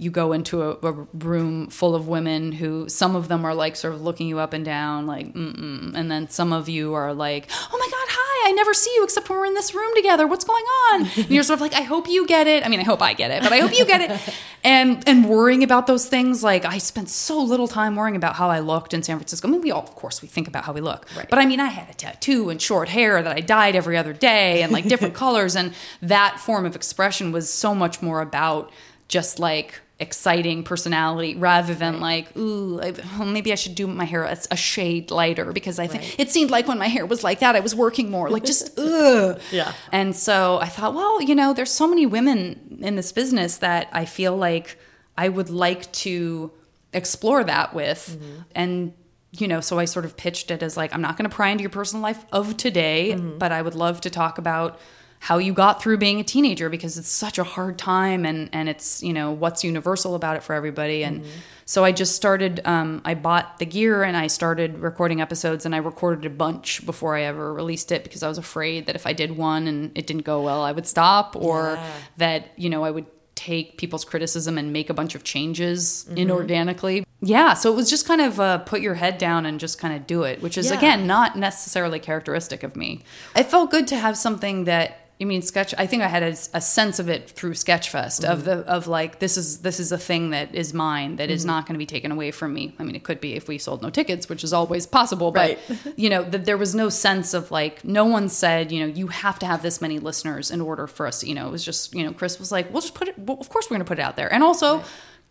B: you go into a, a room full of women who some of them are like sort of looking you up and down like mm-mm and then some of you are like oh my god hi i never see you except when we're in this room together. What's going on? And [laughs] you're sort of like i hope you get it. I mean i hope i get it but i hope you get it. [laughs] And and worrying about those things like i spent so little time worrying about how i looked in san francisco. I mean we all of course we think about how we look
A: Right.
B: but i mean i had a tattoo and short hair that i dyed every other day and like different [laughs] colors and that form of expression was so much more about just like exciting personality rather than like ooh I, well, maybe i should do my hair a, a shade lighter because i think
A: Right.
B: it seemed like when my hair was like that i was working more like just [laughs] ugh.
A: Yeah.
B: and so i thought well you know there's so many women in this business that i feel like i would like to explore that with. Mm-hmm. And you know so i sort of pitched it as like i'm not going to pry into your personal life of today mm-hmm. but i would love to talk about how you got through being a teenager because it's such a hard time and and it's you know what's universal about it for everybody. And so i just started um, i bought the gear and i started recording episodes and i recorded a bunch before i ever released it because i was afraid that if i did one and it didn't go well i would stop or
A: Yeah.
B: that you know i would take people's criticism and make a bunch of changes inorganically. Yeah so it was just kind of uh, put your head down and just kind of do it which is
A: Yeah.
B: again not necessarily characteristic of me. It felt good to have something that I mean, sketch. I think I had a, a sense of it through Sketchfest of mm-hmm. the of like this is this is a thing that is mine that is mm-hmm. not going to be taken away from me. I mean, it could be if we sold no tickets, which is always possible. But
A: Right. [laughs]
B: you know, that there was no sense of like no one said you know you have to have this many listeners in order for us. You know, it was just you know Chris was like, we'll just put it. Well, of course, we're going to put it out there, and also.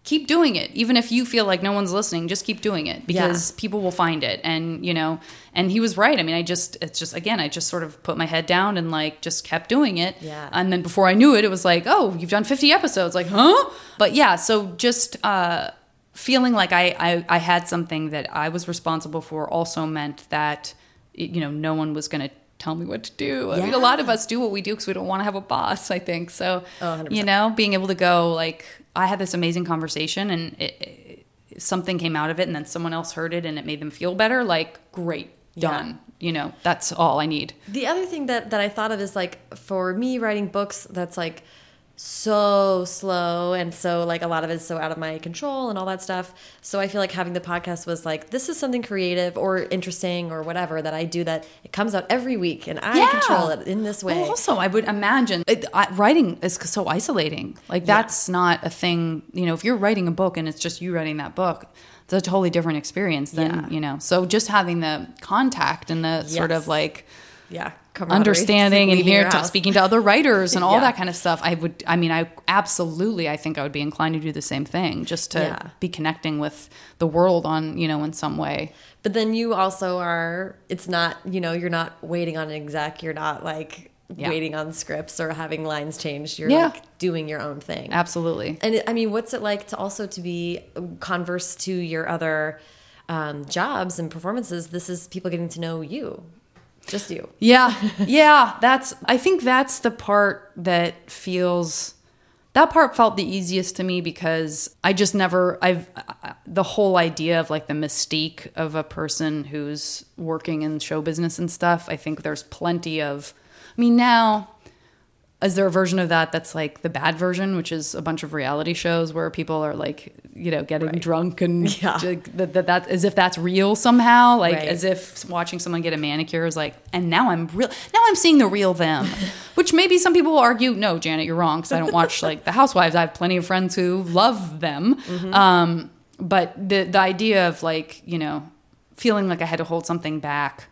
B: Keep doing it, even if you feel like no one's listening. Just keep doing it because people will find it, and you know. And he was right. I mean, I just, it's just again, I just sort of put my head down and like just kept doing it.
A: Yeah.
B: And then before I knew it, it was like, oh, you've done 50 episodes. Like, huh? But yeah, so just uh, feeling like I, I, I had something that I was responsible for also meant that, you know, no one was going to tell me what to do. I mean, a lot of us do what we do because we don't want to have a boss, I think. So,
A: Oh,
B: you know, being able to go, like, I had this amazing conversation and it, it, something came out of it and then someone else heard it and it made them feel better. Like, great,
A: Yeah.
B: done. You know, that's all I need.
A: The other thing that that I thought of is like for me writing books that's like so slow and so like a lot of it's so out of my control and all that stuff. So I feel like having the podcast was like this is something creative or interesting or whatever that I do that it comes out every week and I
B: Yeah.
A: control it in this way.
B: Well, also, I would imagine it, I, writing is so isolating. Like that's not a thing. You know, if you're writing a book and it's just you writing that book, it's a totally different experience than
A: Yeah.
B: you know. So just having the contact and the sort of like
A: yeah,
B: understanding and here to, speaking to other writers and all
A: Yeah.
B: that kind of stuff. I would. I mean, I absolutely. I think I would be inclined to do the same thing, just to
A: Yeah.
B: be connecting with the world on you know in some way.
A: But then you also are, it's not, you know, you're not waiting on an exec. You're not like
B: Yeah.
A: waiting on scripts or having lines changed. You're like doing your own thing.
B: Absolutely.
A: And it, I mean, what's it like to also to be converse to your other um, jobs and performances? This is people getting to know you, just you.
B: Yeah, [laughs] yeah. That's. I think that's the part that feels. That part felt the easiest to me because I just never. I've uh, the whole idea of like the mystique of a person who's working in show business and stuff. I think there's plenty of. I mean, now is there a version of that that's like the bad version, which is a bunch of reality shows where people are like, you know, getting
A: Right.
B: drunk and [laughs]
A: Yeah.
B: like, that, that, that as if that's real somehow, like
A: Right.
B: as if watching someone get a manicure is like, and now I'm real, now I'm seeing the real them, [laughs] which maybe some people will argue, no, Janet, you're wrong because I don't watch like the Housewives. I have plenty of friends who love them,
A: Mm-hmm.
B: um, but the the idea of like, you know, feeling like I had to hold something back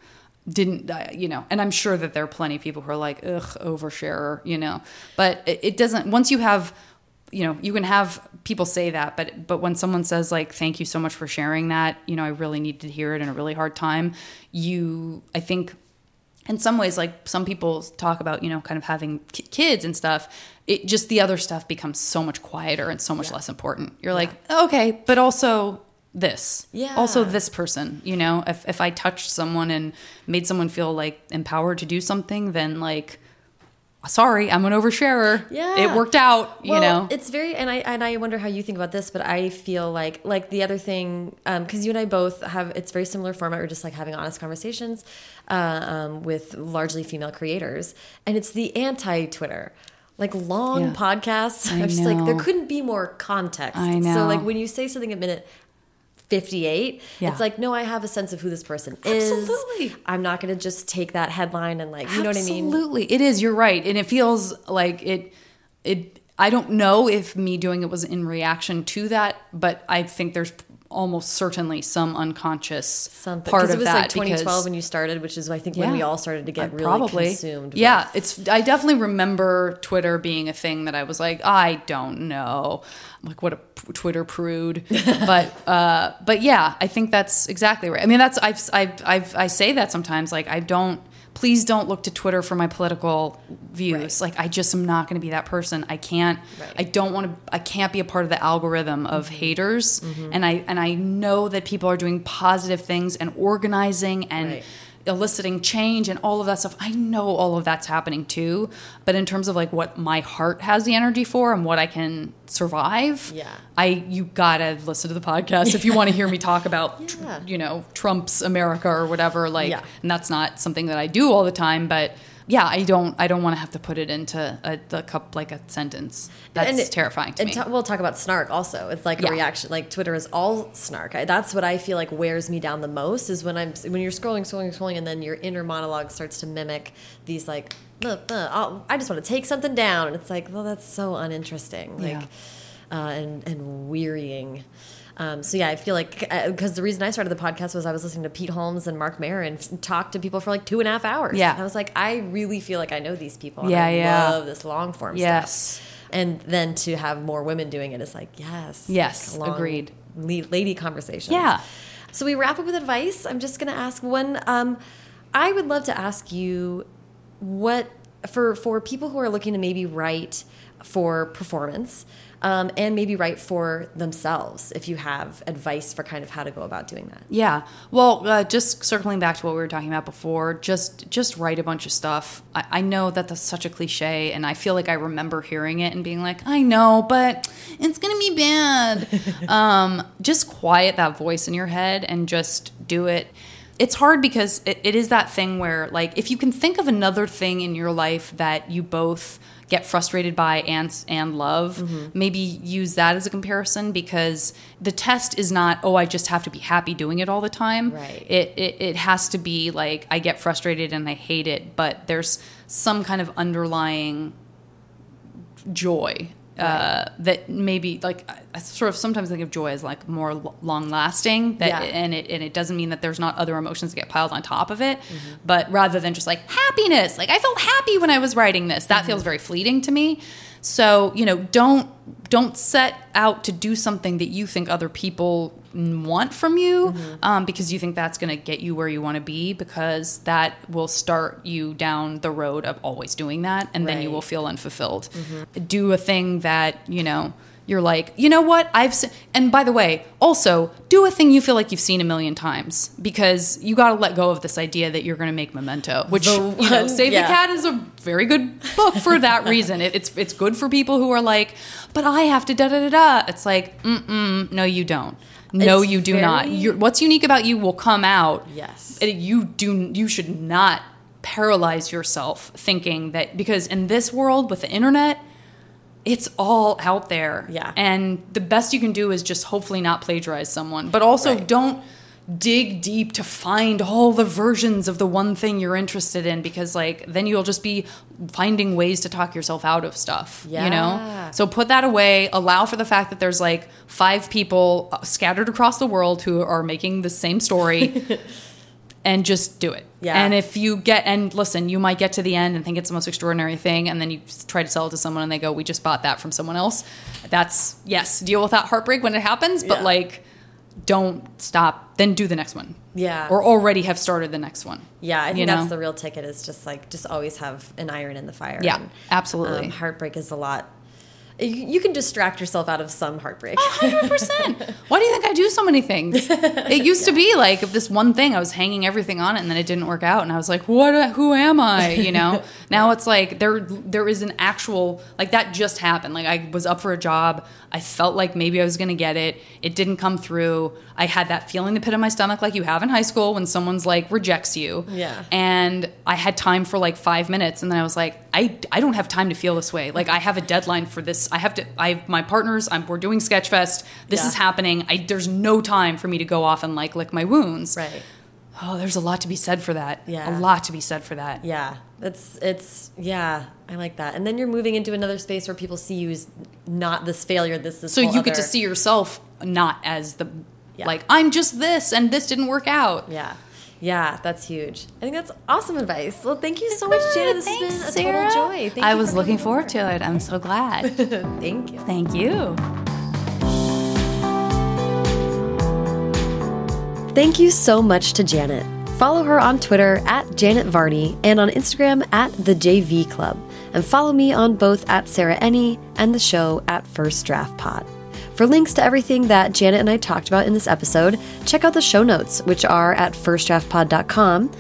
B: didn't uh, you know and i'm sure that there are plenty of people who are like ugh oversharer you know. But it, it doesn't once you have you know you can have people say that but but when someone says like thank you so much for sharing that you know i really needed to hear it in a really hard time you i think in some ways like some people talk about you know kind of having ki- kids and stuff it just the other stuff becomes so much quieter and so much less important. You're like okay but also this
A: Yeah.
B: also this person you know if, if i touched someone and made someone feel like empowered to do something then like sorry, I'm an oversharer.
A: Yeah.
B: It worked out, you know.
A: it's very, and I and I wonder how you think about this, but I feel like like the other thing, because you and I both have, it's very similar format. We're just like having honest conversations uh, um, with largely female creators, and it's the anti-Twitter. Like long
B: Yeah.
A: podcasts, [laughs]
B: I
A: I'm just like there couldn't be more context.
B: I know.
A: So like when you say something at minute 58,
B: Yeah.
A: it's like no, I have a sense of who this person is.
B: Absolutely.
A: I'm not going to just take that headline and like you know what I mean.
B: Absolutely. It is. You're right. And it feels like it it I don't know if me doing it was in reaction to that, but I think there's almost certainly some unconscious
A: Something
B: part
A: because
B: of
A: it was
B: that
A: like 2012 when you started, which is I think when we all started to get
B: I
A: really consumed. with-
B: Yeah, it's. I definitely remember Twitter being a thing that I was like, I don't know, like what a Twitter prude. [laughs] but uh, but yeah, I think that's exactly right. I mean, that's I've I've, I've I say that sometimes. Like I don't. Please don't look to Twitter for my political views.
A: Right.
B: Like I just am not going to be that person. I can't.
A: Right.
B: I don't want to. I can't be a part of the algorithm of mm-hmm. haters. Mm-hmm. And I and I know that people are doing positive things and organizing and
A: Right.
B: Eliciting change and all of that stuff. I know all of that's happening too, but in terms of like what my heart has the energy for and what I can survive,
A: Yeah.
B: I you gotta listen to the podcast if you want to hear me talk about [laughs]
A: Yeah.
B: you know Trump's America or whatever. Like,
A: Yeah.
B: and that's not something that I do all the time, but. Yeah, I don't. I don't want to have to put it into a, cup like a sentence. That's
A: And
B: terrifying to
A: and
B: me.
A: we'll talk about snark also. It's like
B: Yeah.
A: a reaction. Like Twitter is all snark. I, that's what I feel like wears me down the most is when I'm when you're scrolling, scrolling, scrolling, and then your inner monologue starts to mimic these like, "Uh, uh, I'll- just want to take something down, and it's like, well, that's so uninteresting, like, uh, and and wearying. Um, so yeah, I feel like because the reason I started the podcast was I was listening to Pete Holmes and Marc Maron talk to people for like two and a half hours.
B: Yeah.
A: and I was like, I really feel like I know these people. and
B: Yeah,
A: I
B: yeah.
A: love this long form stuff.
B: Yes.
A: And then to have more women doing it is like, yes.
B: Yes,
A: like long
B: agreed.
A: Lady conversation.
B: Yeah.
A: So we wrap up with advice. I'm just going to ask one. Um, I would love to ask you what, for, for people who are looking to maybe write for performance um, and maybe write for themselves, if you have advice for kind of how to go about doing that.
B: Yeah. Well, uh, just circling back to what we were talking about before, just just write a bunch of stuff. I, I know that that's such a cliche, and I feel like I remember hearing it and being like, I know, but it's gonna be bad. [laughs] um, just quiet that voice in your head and just do it. It's hard because it, it is that thing where, like, if you can think of another thing in your life that you both get frustrated by and and love mm-hmm. maybe use that as a comparison because the test is not oh i just have to be happy doing it all the time
A: Right.
B: it, it it has to be like i get frustrated and i hate it but there's some kind of underlying joy uh, that maybe like I- sort of sometimes think of joy as like more long lasting that
A: Yeah.
B: and it and it doesn't mean that there's not other emotions that get piled on top of it
A: Mm-hmm.
B: but rather than just like happiness like I felt happy when I was writing this that feels very fleeting to me so you know don't don't set out to do something that you think other people want from you
A: Mm-hmm.
B: um, because you think that's going to get you where you want to be because that will start you down the road of always doing that and then you will feel unfulfilled. Do a thing that you know you're like you know what? I've se-, and by the way also do a thing you feel like you've seen a million times because you got to let go of this idea that you're going to make memento which
A: The
B: you know save
A: yeah.
B: the cat is a very good book for that [laughs] reason. It, it's it's good for people who are like but i have to da da da da it's like mm-mm no you don't. No
A: It's
B: you do not. You're, what's unique about you will come out.
A: Yes.
B: you do you should not paralyze yourself thinking that because in this world with the internet it's all out there
A: Yeah.
B: and the best you can do is just hopefully not plagiarize someone but also
A: Right.
B: don't dig deep to find all the versions of the one thing you're interested in because like then you'll just be finding ways to talk yourself out of stuff
A: yeah.
B: you know so put that away allow for the fact that there's like five people uh, scattered across the world who are making the same story [laughs] and just do it.
A: Yeah.
B: And if you get and listen, you might get to the end and think it's the most extraordinary thing, and then you try to sell it to someone and they go, "We just bought that from someone else." That's yes, deal with that heartbreak when it happens, but
A: Yeah.
B: like, don't stop. Then do the next one.
A: Yeah.
B: Or already have started the next one.
A: Yeah, I think
B: You
A: that's the real ticket is just like just always have an iron in the fire.
B: Yeah,
A: And,
B: absolutely.
A: Um, heartbreak is a lot. You, you can distract yourself out of some heartbreak.
B: hundred percent. [laughs] Why do you think I do so many things? It used to be like if this one thing I was hanging everything on it, and then it didn't work out, and I was like, "What? Who am I?" You know. [laughs] now it's like there there is an actual like that just happened. Like I was up for a job. I felt like maybe I was going to get it. It didn't come through. I had that feeling in the pit of my stomach, like you have in high school when someone's like rejects you.
A: Yeah.
B: And I had time for like five minutes, and then I was like, I, I don't have time to feel this way. Like I have a deadline for this. I have to. I have my partners. I'm we're doing Sketchfest. This
A: Yeah.
B: is happening. I there's no time for me to go off and like lick my wounds.
A: right.
B: Oh, there's a lot to be said for that.
A: Yeah.
B: A lot to be said for that.
A: Yeah. It's it's yeah, I like that. And then you're moving into another space where people see you as not this failure, this is
B: So you get to see yourself not as the
A: Yeah.
B: like I'm just this and this didn't work out.
A: Yeah. Yeah, that's huge. I think that's awesome advice. Well, thank you so much, Jana. This has been a
B: Sarah.
A: total joy. Thank
B: I
A: you
B: was
A: for
B: looking forward
A: over.
B: to it. I'm so glad. [laughs]
A: Thank you.
B: Thank you.
A: Thank you so much to Janet. Follow her on Twitter at Janet Varney and on Instagram at the JV Club. And follow me on both at Sarah Enni and the show at First Draft Pod. For links to everything that Janet and I talked about in this episode, check out the show notes, which are at firstdraftpod.com.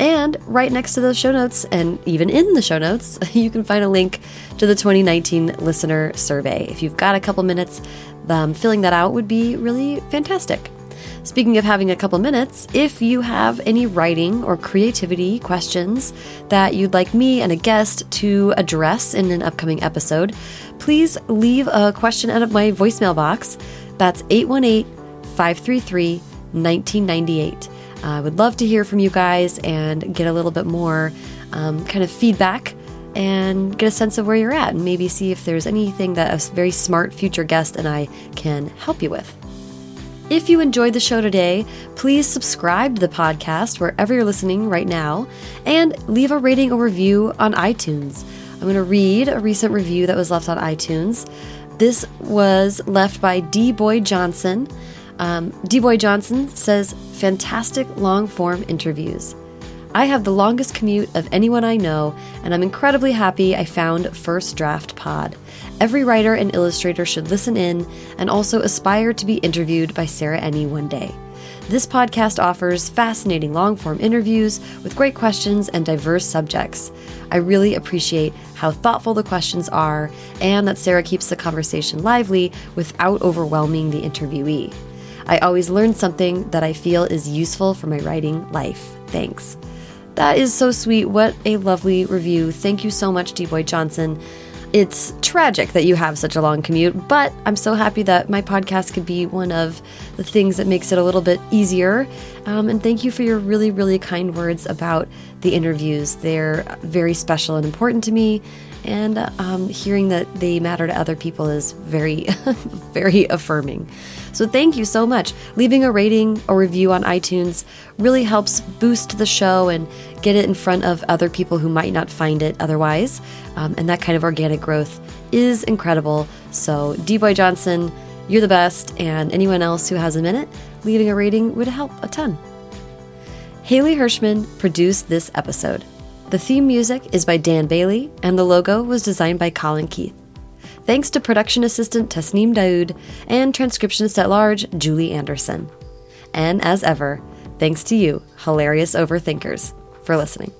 A: And right next to those show notes, and even in the show notes, [laughs] you can find a link to the 2019 listener survey. If you've got a couple minutes, um, filling that out would be really fantastic. Speaking of having a couple minutes, if you have any writing or creativity questions that you'd like me and a guest to address in an upcoming episode, please leave a question out of my voicemail box. That's 818 533 1998. I would love to hear from you guys and get a little bit more um, kind of feedback and get a sense of where you're at and maybe see if there's anything that a very smart future guest and I can help you with. If you enjoyed the show today, please subscribe to the podcast wherever you're listening right now and leave a rating or review on iTunes. I'm going to read a recent review that was left on iTunes. This was left by D. Boy Johnson. Um, D. Boy Johnson says, Fantastic long form interviews. I have the longest commute of anyone I know, and I'm incredibly happy I found First Draft Pod. Every writer and illustrator should listen in and also aspire to be interviewed by Sarah Enni one day. This podcast offers fascinating long form interviews with great questions and diverse subjects. I really appreciate how thoughtful the questions are and that Sarah keeps the conversation lively without overwhelming the interviewee. I always learn something that I feel is useful for my writing life. Thanks. That is so sweet. What a lovely review. Thank you so much, D Boy Johnson. It's tragic that you have such a long commute, but I'm so happy that my podcast could be one of the things that makes it a little bit easier. Um, and thank you for your really, really kind words about the interviews. They're very special and important to me. And um, hearing that they matter to other people is very, [laughs] very affirming. So thank you so much. Leaving a rating or review on iTunes really helps boost the show and get it in front of other people who might not find it otherwise. Um, and that kind of organic growth is incredible. So, D Boy Johnson, you're the best. And anyone else who has a minute, leaving a rating would help a ton. Haley Hirschman produced this episode. The theme music is by Dan Bailey, and the logo was designed by Colin Keith. Thanks to production assistant Tasneem Daoud and transcriptionist at large Julie Anderson. And as ever, thanks to you, hilarious overthinkers, for listening.